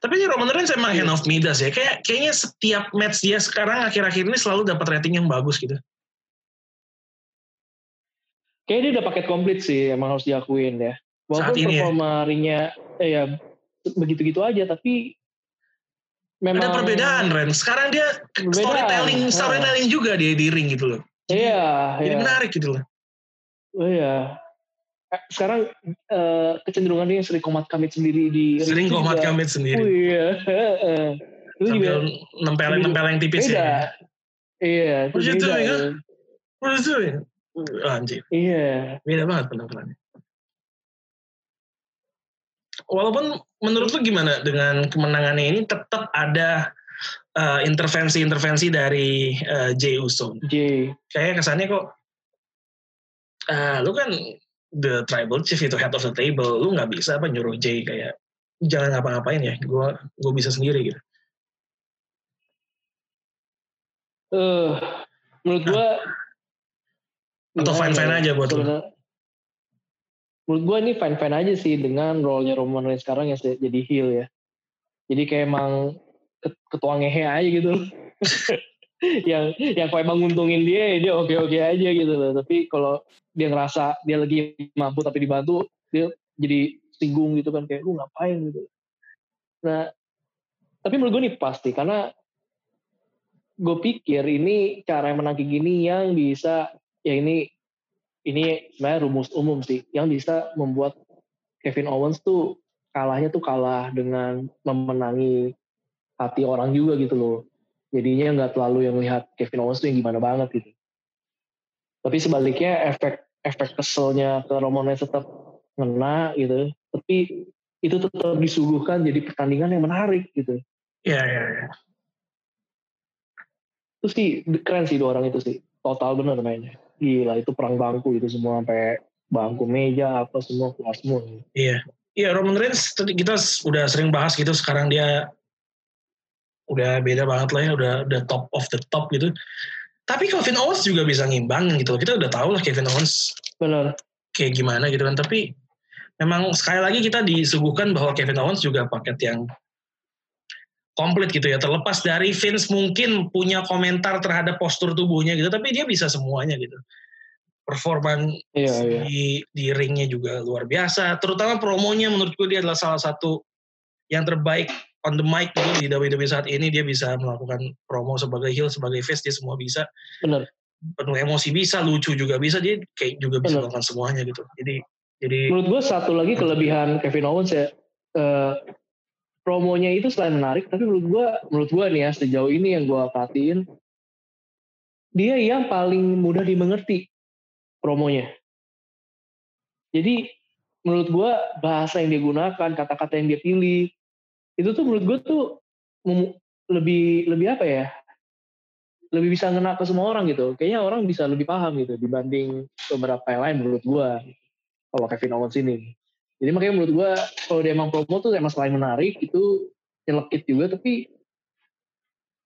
Tapi ini Roman Reigns emang hand of Midas ya. Kayak kayaknya setiap match dia sekarang akhir-akhir ini selalu dapat rating yang bagus gitu. Kayaknya dia udah paket komplit sih, emang harus diakuin ya. Walaupun performa ya. eh, ya begitu-gitu aja, tapi memang ada perbedaan Ren. Sekarang dia perbedaan. storytelling storytelling uh. juga dia di ring gitu loh. Iya. Jadi iya. menarik gitu loh. Oh iya. Eh, sekarang uh, kecenderungan dia sering komat kamit sendiri di sering komat kamit sendiri. Oh iya. Itu Sambil nempeleng nempeleng tipis beda. ya. Iya. What you doing? What you doing? Anjir. Iya. Beda banget penampilannya walaupun menurut lu gimana dengan kemenangannya ini tetap ada uh, intervensi-intervensi dari uh, Jay Uso. Jay. Kayak kesannya kok uh, lu kan the tribal chief itu head of the table, lu nggak bisa apa nyuruh Jay kayak jangan ngapa-ngapain ya, gue gue bisa sendiri gitu. Eh, uh, menurut gue atau fine fine ya? aja buat lu menurut gue ini fine aja sih dengan role-nya Roman Reigns sekarang yang jadi heel ya. Jadi kayak emang ketua ngehe aja gitu. Yang yang kalau emang nguntungin dia dia oke oke aja gitu loh. Tapi kalau dia ngerasa dia lagi mampu tapi dibantu dia jadi singgung gitu kan. Kayak lu ngapain gitu? Nah tapi menurut gue nih pasti karena gue pikir ini cara yang menang gini yang bisa ya ini ini sebenarnya rumus umum sih yang bisa membuat Kevin Owens tuh kalahnya tuh kalah dengan memenangi hati orang juga gitu loh. Jadinya nggak terlalu yang lihat Kevin Owens tuh yang gimana banget gitu. Tapi sebaliknya efek efek keselnya ke Roman Reigns tetap ngena gitu. Tapi itu tetap disuguhkan jadi pertandingan yang menarik gitu. Iya, iya, iya. Itu sih keren sih dua orang itu sih. Total bener mainnya gila itu perang bangku itu semua sampai bangku meja apa semua keluar semua. Iya. Iya Roman Reigns kita udah sering bahas gitu sekarang dia udah beda banget lah ya udah udah top of the top gitu. Tapi Kevin Owens juga bisa ngimbangin gitu kita udah tahu lah Kevin Owens benar kayak gimana gitu kan. Tapi memang sekali lagi kita disuguhkan bahwa Kevin Owens juga paket yang komplit gitu ya. Terlepas dari Vince mungkin punya komentar terhadap postur tubuhnya gitu tapi dia bisa semuanya gitu. Performan iya, iya. di di ringnya juga luar biasa. Terutama promonya menurutku dia adalah salah satu yang terbaik on the mic gitu di WWE saat ini. Dia bisa melakukan promo sebagai heel sebagai face dia semua bisa. Benar penuh emosi bisa lucu juga bisa dia kayak juga bisa melakukan semuanya gitu. Jadi jadi menurut gue satu lagi kelebihan Kevin Owens ya uh, promonya itu selain menarik tapi menurut gue menurut gue nih ya sejauh ini yang gue perhatiin dia yang paling mudah dimengerti promonya. Jadi menurut gue bahasa yang dia gunakan kata-kata yang dia pilih itu tuh menurut gue tuh lebih lebih apa ya lebih bisa ngena ke semua orang gitu. Kayaknya orang bisa lebih paham gitu dibanding beberapa yang lain menurut gue kalau Kevin Owens ini Jadi makanya menurut gue kalau dia emang promo tuh emang selain menarik itu nyelekit juga tapi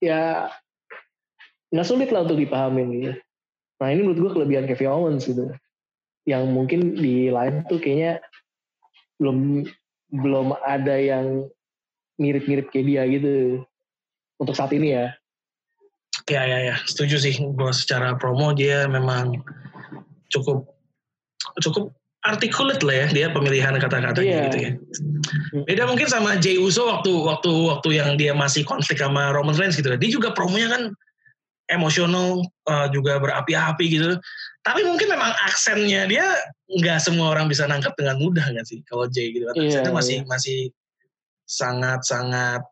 ya nggak sulit lah untuk dipahamin gitu. Nah ini menurut gue kelebihan Kevin Owens gitu. Yang mungkin di lain tuh kayaknya belum belum ada yang mirip-mirip kayak dia gitu untuk saat ini ya. Ya ya ya, setuju sih. Bahwa secara promo dia memang cukup cukup articulate lah ya dia pemilihan kata-katanya yeah. gitu ya. Beda mungkin sama Jay Uso waktu waktu waktu yang dia masih konflik sama Roman Reigns gitu. Dia juga promonya kan emosional uh, juga berapi-api gitu. Tapi mungkin memang aksennya dia nggak semua orang bisa nangkep dengan mudah nggak sih kalau Jay gitu. Kan. Aksennya yeah, masih yeah. masih sangat-sangat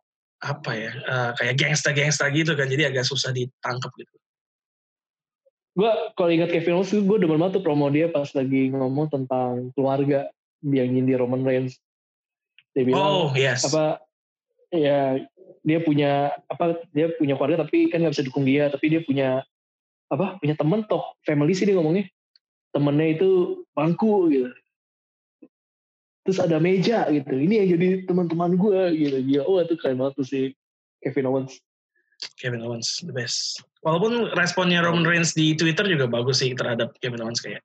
apa ya uh, kayak gangsta-gangsta gitu kan. Jadi agak susah ditangkap gitu gue kalau ingat Kevin Owens gue demen banget tuh promo dia pas lagi ngomong tentang keluarga yang nyindir Roman Reigns. Dia bilang oh, yes. apa ya dia punya apa dia punya keluarga tapi kan nggak bisa dukung dia tapi dia punya apa punya temen toh family sih dia ngomongnya. Temennya itu bangku gitu. Terus ada meja gitu. Ini yang jadi teman-teman gue gitu. Dia oh itu keren banget tuh si Kevin Owens. Kevin Owens the best walaupun responnya Roman Reigns di Twitter juga bagus sih terhadap Kevin Owens kayak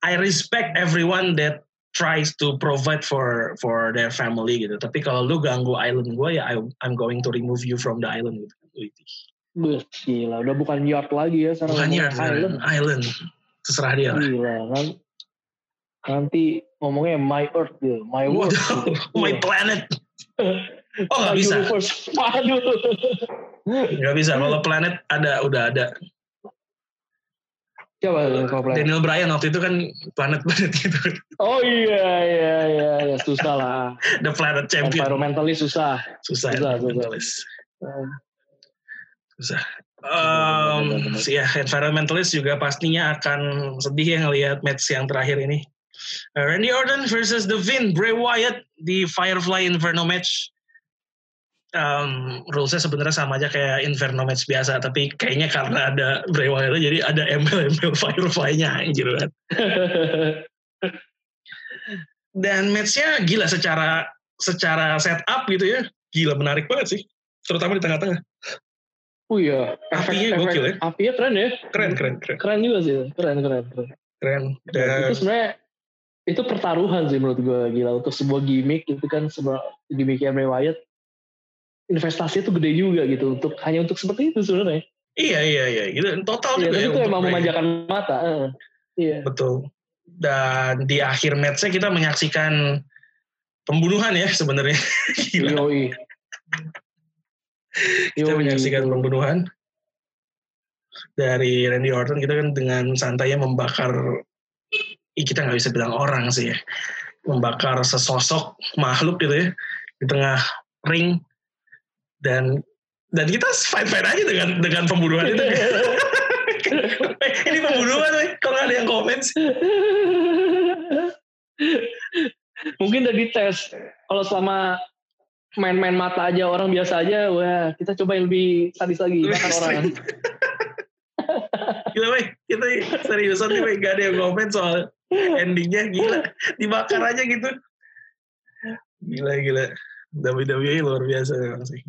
I respect everyone that tries to provide for for their family gitu. Tapi kalau lu ganggu island gue ya I, I'm going to remove you from the island gitu. Beuh, gila, udah bukan yard lagi ya sekarang. Bukan yard, island. island. Terserah dia lah. Gila, kan. Nanti ngomongnya my earth gitu, my world. Gitu. my planet. Oh nggak bisa. Waduh. Nggak bisa. Kalau planet ada, udah ada. Coba kalau planet. Daniel Bryan waktu itu kan planet-planet gitu. Oh iya iya iya, iya. susah lah. The Planet Champion. Environmentalist susah. Susah. Susah. Environmentalist. Susah. susah. Um, ya environmentalist juga pastinya akan sedih ya ngelihat match yang terakhir ini. Uh, Randy Orton versus The Finn, Bray Wyatt di Firefly Inferno match um, rulesnya sebenarnya sama aja kayak Inferno match biasa tapi kayaknya karena ada Bray Wyatt jadi ada embel-embel Firefly-nya gitu kan dan matchnya gila secara secara setup gitu ya. Gila menarik banget sih. Terutama di tengah-tengah. Oh iya. Apinya gokil ya. apinya keren ya. Keren keren keren. Keren juga sih. Keren keren keren. Keren. Dan itu sebenarnya itu pertaruhan sih menurut gue gila. Untuk sebuah gimmick itu kan sebuah gimmicknya Bray Wyatt investasi itu gede juga gitu untuk hanya untuk seperti itu sebenarnya. Iya iya iya, gitu total iya, juga. Ya, itu emang memanjakan mata. Uh, iya. Betul. Dan di akhir matchnya kita menyaksikan pembunuhan ya sebenarnya. Yoi. kita menyaksikan pembunuhan dari Randy Orton kita kan dengan santainya membakar kita nggak bisa bilang orang sih ya membakar sesosok makhluk gitu ya di tengah ring dan dan kita fight fight aja dengan dengan pembunuhan itu. Ini pembunuhan kalau ada yang komen sih. Mungkin udah dites. Kalau selama main-main mata aja orang biasa aja wah kita coba yang lebih sadis lagi makan orang. Gila weh. Kita seriusan nih weh. Gak ada yang komen soal endingnya. Gila. Dibakar aja gitu. Gila gila WWE luar biasa memang sih.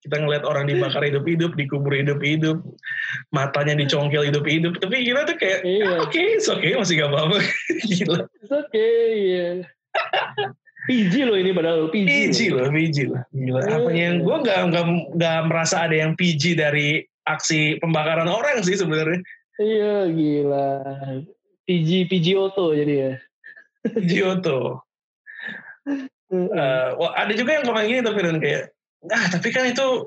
Kita ngeliat orang dibakar hidup-hidup, dikubur hidup-hidup, matanya dicongkel hidup-hidup. Tapi gila tuh kayak, iya. oke, okay, oke, okay, masih gak apa-apa. gila. It's okay, iya. PG loh ini padahal PG. PG loh, PG loh. Gila. Apa yang gue gak, gak, gak merasa ada yang PG dari aksi pembakaran orang sih sebenarnya. Iya, gila. PG, PG Auto jadi ya. PG Auto. Uh, wah, ada juga yang komen gini tapi dan kayak, ah tapi kan itu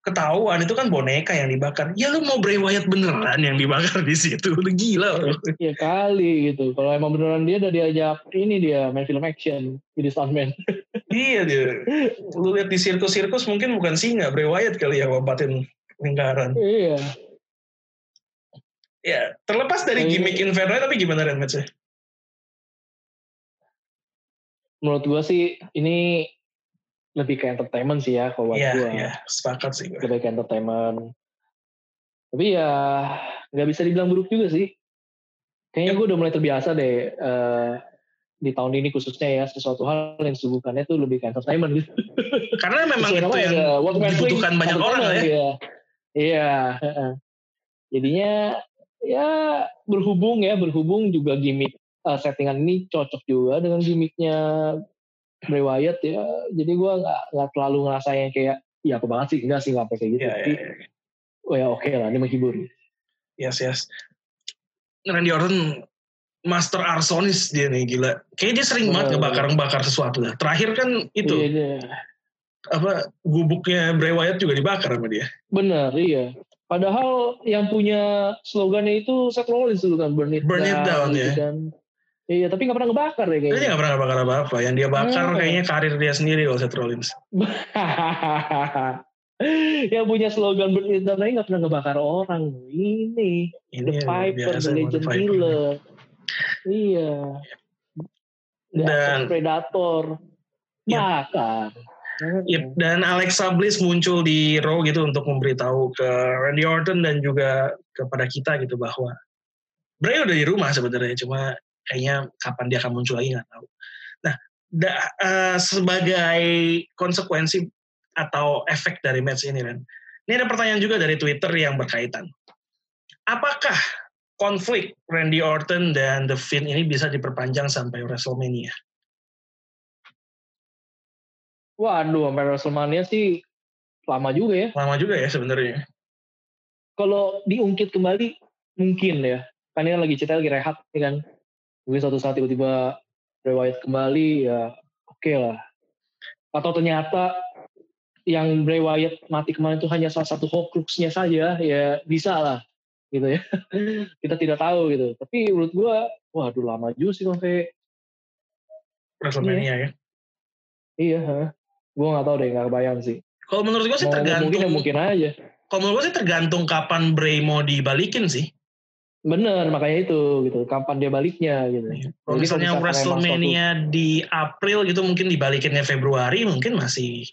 ketahuan itu kan boneka yang dibakar. Ya lu mau Bray Wyatt beneran yang dibakar di situ? Lu gila. Iya kali gitu. Kalau emang beneran dia udah diajak ini dia main film action jadi stuntman. iya dia. Lu lihat di sirkus-sirkus mungkin bukan singa Bray Wyatt kali yang lompatin lingkaran. Iya. Ya, terlepas dari gimmick Inferno tapi gimana Ren match menurut gue sih ini lebih ke entertainment sih ya kalau buat yeah, gue. Iya, yeah, sepakat sih gue. Lebih ke entertainment. Tapi ya nggak bisa dibilang buruk juga sih. Kayaknya gue udah mulai terbiasa deh uh, di tahun ini khususnya ya sesuatu hal yang disuguhkannya tuh lebih ke entertainment gitu. Karena memang itu yang dibutuhkan banyak orang ya. Iya. Iya. Jadinya ya berhubung ya berhubung juga gimmick uh, settingan ini cocok juga dengan gimmicknya Bray Wyatt ya. Jadi gue nggak nggak terlalu ngerasa yang kayak ya aku banget sih enggak sih nggak kayak gitu. Yeah, Tapi yeah, yeah. oh ya oke okay lah ini menghibur. Yes yes. Randy Orton master arsonis dia nih gila. Kayaknya dia sering banget ngebakar-ngebakar sesuatu lah. Terakhir kan itu. Iya, iya. Apa gubuknya Bray Wyatt juga dibakar sama dia. Benar, iya. Padahal yang punya slogannya itu Seth Rollins dulu kan, burn it burn down. It down gitu ya. Kan. Iya, tapi gak pernah ngebakar ya kayaknya. Dia gak pernah ngebakar apa-apa. Yang dia bakar hmm. kayaknya karir dia sendiri kalau Seth Rollins. yang punya slogan burn it down gak pernah ngebakar orang. Ini, Ini The Piper, The Legend Killer. Iya. Dan predator. Ya. Bakar. Yep, dan Alexa Bliss muncul di Raw gitu untuk memberitahu ke Randy Orton dan juga kepada kita gitu bahwa Bray udah di rumah sebenarnya cuma kayaknya kapan dia akan muncul lagi nggak tahu. Nah, da, uh, sebagai konsekuensi atau efek dari match ini Ren, ini ada pertanyaan juga dari Twitter yang berkaitan. Apakah konflik Randy Orton dan The Finn ini bisa diperpanjang sampai WrestleMania. Waduh, sampai WrestleMania sih lama juga ya. Lama juga ya sebenarnya. Kalau diungkit kembali mungkin ya. Kan ini lagi cerita lagi rehat ya kan. Mungkin suatu saat tiba-tiba Bray kembali ya oke okay lah. Atau ternyata yang Bray Wyatt mati kemarin itu hanya salah satu Horcruxnya saja ya bisa lah gitu ya. kita tidak tahu gitu. Tapi menurut gue, waduh lama juga sih sampai WrestleMania ya. Iya, gue nggak tahu deh, nggak kebayang sih. Kalau menurut gue sih mau tergantung. Mungkin ya mungkin aja. Kalau menurut gue sih tergantung kapan Bray mau dibalikin sih. Bener, makanya itu gitu. Kapan dia baliknya gitu. Iya. Kalau misalnya WrestleMania di April gitu mungkin dibalikinnya Februari mungkin masih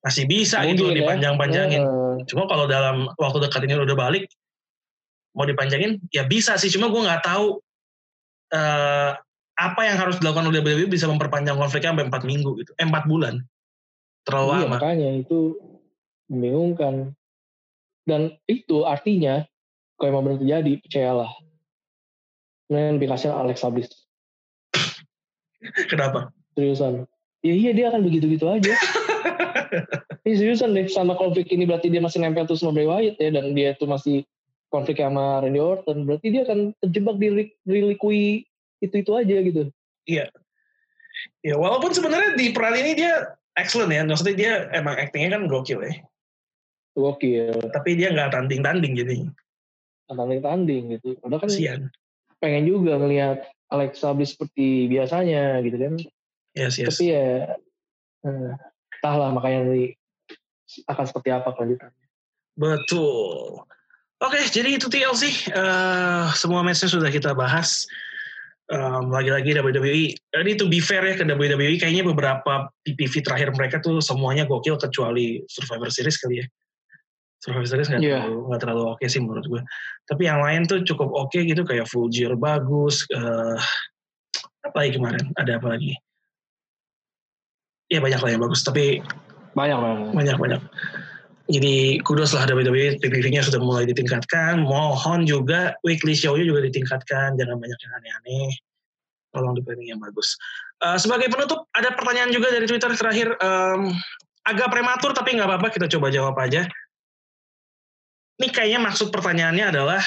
masih bisa mungkin, gitu ya. dipanjang-panjangin. Uh. Cuma kalau dalam waktu dekat ini udah balik, mau dipanjangin ya bisa sih cuma gue nggak tahu uh, apa yang harus dilakukan oleh WWE bisa memperpanjang konfliknya sampai empat minggu gitu eh, empat bulan terlalu iya, lama makanya itu membingungkan dan itu artinya kalau emang benar terjadi percayalah. Yang lebih kasihan Alex Bliss kenapa? Seriusan. Ya iya dia akan begitu-begitu aja. Ini seriusan deh sama konflik ini berarti dia masih nempel terus sama Bray Wyatt ya dan dia tuh masih konflik sama Randy Orton. Berarti dia akan terjebak di relikui itu itu aja gitu. Iya. Ya walaupun sebenarnya di peran ini dia excellent ya. Maksudnya dia emang actingnya kan gokil ya. Gokil. Tapi dia nggak tanding tanding jadi tanding tanding gitu padahal kan Sian. pengen juga ngelihat Alexa Bliss seperti biasanya gitu kan yes, yes. tapi ya eh, entahlah makanya nanti akan seperti apa kelanjutannya betul Oke, okay, jadi itu TLC. Uh, eh, semua matchnya sudah kita bahas. Um, lagi-lagi WWE. Ini to be fair ya ke WWE, kayaknya beberapa PPV terakhir mereka tuh semuanya gokil kecuali Survivor Series kali ya. Survivor Series nggak yeah. terlalu, gak terlalu oke okay sih menurut gue. Tapi yang lain tuh cukup oke okay gitu, kayak Full Gear bagus. Uh, apa lagi kemarin? Ada apa lagi? Ya banyak lah yang bagus, tapi banyak banyak banyak banyak jadi kudos lah WWE PPV-nya sudah mulai ditingkatkan. Mohon juga weekly show-nya juga ditingkatkan. Jangan banyak yang aneh-aneh. Tolong di planning yang bagus. Uh, sebagai penutup, ada pertanyaan juga dari Twitter terakhir. Um, agak prematur tapi nggak apa-apa, kita coba jawab aja. Ini kayaknya maksud pertanyaannya adalah,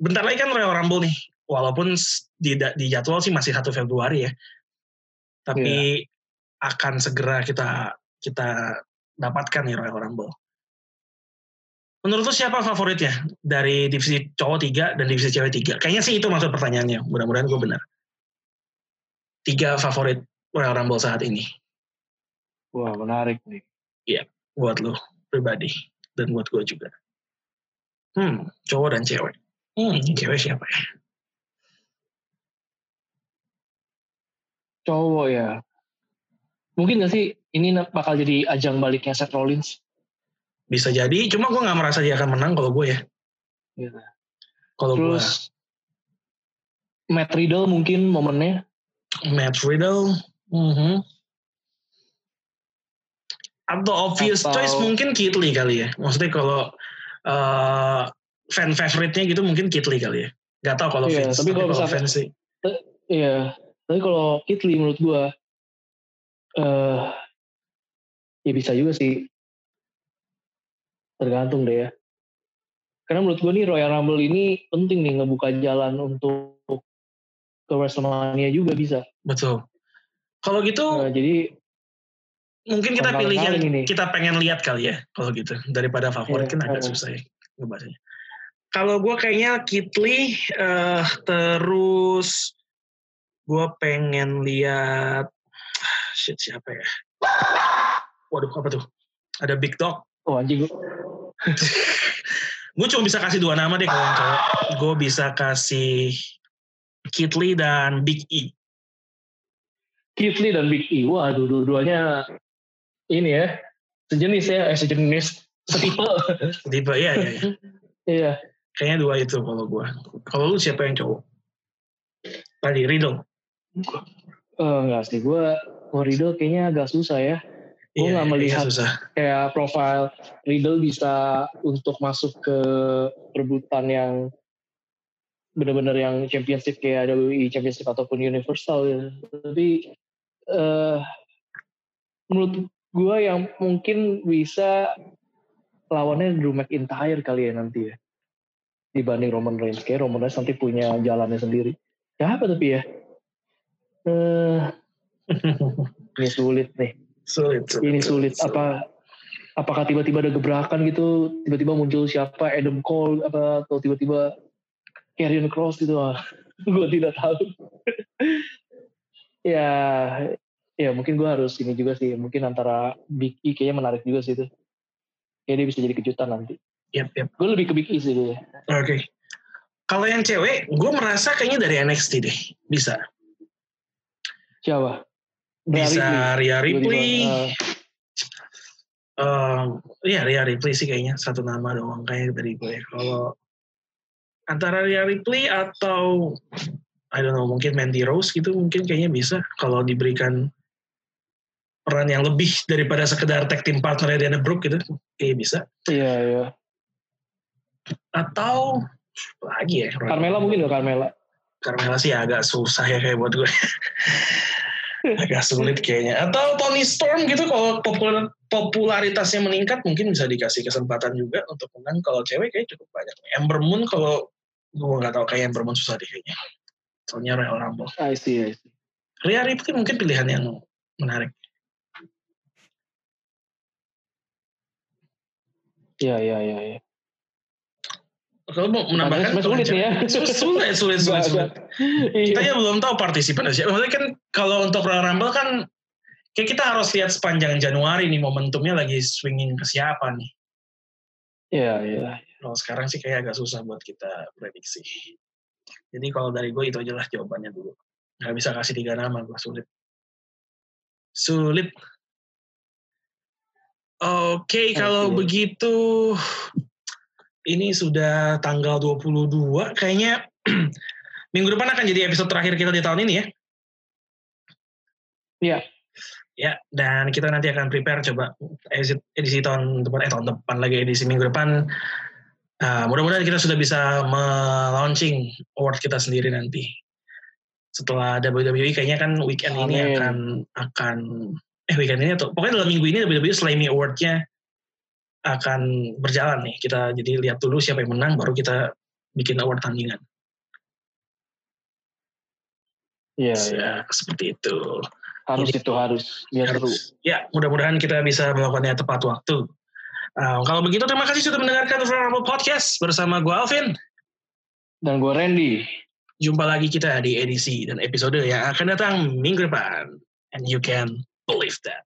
bentar lagi kan Royal Rumble nih. Walaupun di, di jadwal sih masih 1 Februari ya. Tapi yeah. akan segera kita kita dapatkan nih Royal Rumble. Menurut lu siapa favoritnya dari divisi cowok tiga dan divisi cewek tiga? Kayaknya sih itu maksud pertanyaannya. Mudah-mudahan gue benar. Tiga favorit Royal Rumble saat ini. Wah menarik nih. Iya, buat lu pribadi dan buat gue juga. Hmm, cowok dan cewek. Hmm, cewek siapa ya? Cowok ya. Mungkin gak sih ini bakal jadi ajang baliknya Seth Rollins? Bisa jadi, cuma gue nggak merasa dia akan menang kalau gue ya. Iya. Kalau gue Matt Riddle mungkin momennya. Matt Riddle. Mm-hmm. Atau obvious Atau... choice mungkin Kitli kali ya. Maksudnya kalau uh, fan favoritnya gitu mungkin Kitli kali ya. Gak tau kalau yeah, Tapi, kalau misalkan, sih. Iya. Tapi kalau Kitli menurut gua uh, ya bisa juga sih. Tergantung deh ya. Karena menurut gue nih Royal Rumble ini penting nih ngebuka jalan untuk ke WrestleMania juga bisa. Betul. Kalau gitu, nah, jadi mungkin kita pilih yang ini. kita pengen lihat kali ya, kalau gitu daripada favorit yeah, kan agak uh, susah ya ngebahasnya. Kalau gue kayaknya Kitli, uh, terus gue pengen lihat shit siapa ya? Waduh apa tuh? Ada Big Dog. Oh anjing gue cuma bisa kasih dua nama deh kalau yang cowok. Gue bisa kasih Kitli dan Big E. Kitli dan Big E. Wah, dua-duanya ini ya sejenis ya, eh sejenis setipe. Setipe, iya, iya. Iya. iya. Kayaknya dua itu kalau gue. Kalau lu siapa yang cowok? Tadi Riddle. Uh, enggak sih, gue oh, Riddle kayaknya agak susah ya gue iya, nggak iya, melihat susah. kayak profile Riddle bisa untuk masuk ke perebutan yang benar-benar yang championship kayak WWE championship ataupun universal ya. tapi uh, menurut gue yang mungkin bisa lawannya Drew McIntyre kali ya nanti ya dibanding Roman Reigns kayak Roman Reigns nanti punya jalannya sendiri ya apa tapi ya uh, ini sulit nih Sulit, sulit. Ini sulit. sulit. Apa apakah tiba-tiba ada gebrakan gitu, tiba-tiba muncul siapa Adam Cole apa atau tiba-tiba Karrion Cross gitu ah. gue tidak tahu. ya ya mungkin gue harus ini juga sih mungkin antara Big E kayaknya menarik juga sih itu. Kayak dia bisa jadi kejutan nanti. Yep, yep. gue lebih ke Big E sih oke. Okay. kalau yang cewek gue merasa kayaknya dari NXT deh. Bisa. Siapa? Bisa Ria Ripley. Uh, uh, ya Ria Ripley sih kayaknya. Satu nama doang kayak dari gue. Kalau antara Ria Ripley atau I don't know mungkin Mandy Rose gitu mungkin kayaknya bisa. Kalau diberikan peran yang lebih daripada sekedar tag team partner Diana Brooke gitu kayak bisa. Iya iya. Atau lagi ya. Carmela mungkin ya Carmela. Carmela sih agak susah ya kayak buat gue. agak sulit kayaknya. Atau Tony Storm gitu kalau popular, popularitasnya meningkat mungkin bisa dikasih kesempatan juga untuk menang. Kalau cewek kayak cukup banyak. Ember Moon kalau gue nggak tahu kayak Ember Moon susah deh kayaknya. Soalnya Royal Rumble. I see, I see. Rhea Ripley mungkin pilihan yang menarik. Iya, iya, iya. Ya. Kalau mau menambahkan sulit ya. Sulit, sulit, sulit, sulit. sulit. kita ya belum tahu partisipan siapa. Maksudnya kan kalau untuk Royal Rumble kan kayak kita harus lihat sepanjang Januari nih momentumnya lagi swinging ke siapa nih. Iya, iya. Kalau sekarang sih kayak agak susah buat kita prediksi. Jadi kalau dari gue itu aja lah jawabannya dulu. Gak bisa kasih tiga nama, gue sulit. Sulit. Oke, okay, kalau begitu ini sudah tanggal 22, kayaknya minggu depan akan jadi episode terakhir kita di tahun ini ya. Iya. Ya, dan kita nanti akan prepare coba edisi, edisi tahun depan, eh tahun depan lagi edisi minggu depan. Uh, mudah-mudahan kita sudah bisa melaunching award kita sendiri nanti. Setelah WWE kayaknya kan weekend Amin. ini akan akan eh weekend ini atau pokoknya dalam minggu ini WWE Slammy Award-nya akan berjalan nih. Kita jadi lihat dulu siapa yang menang, baru kita bikin award tandingan. Iya, ya, seperti itu. Harus jadi, itu harus. Biar harus. Ya, mudah-mudahan kita bisa melakukannya tepat waktu. Uh, kalau begitu terima kasih sudah mendengarkan Vulnerable Podcast bersama gue Alvin. Dan gue Randy. Jumpa lagi kita di edisi dan episode yang akan datang minggu depan. And you can believe that.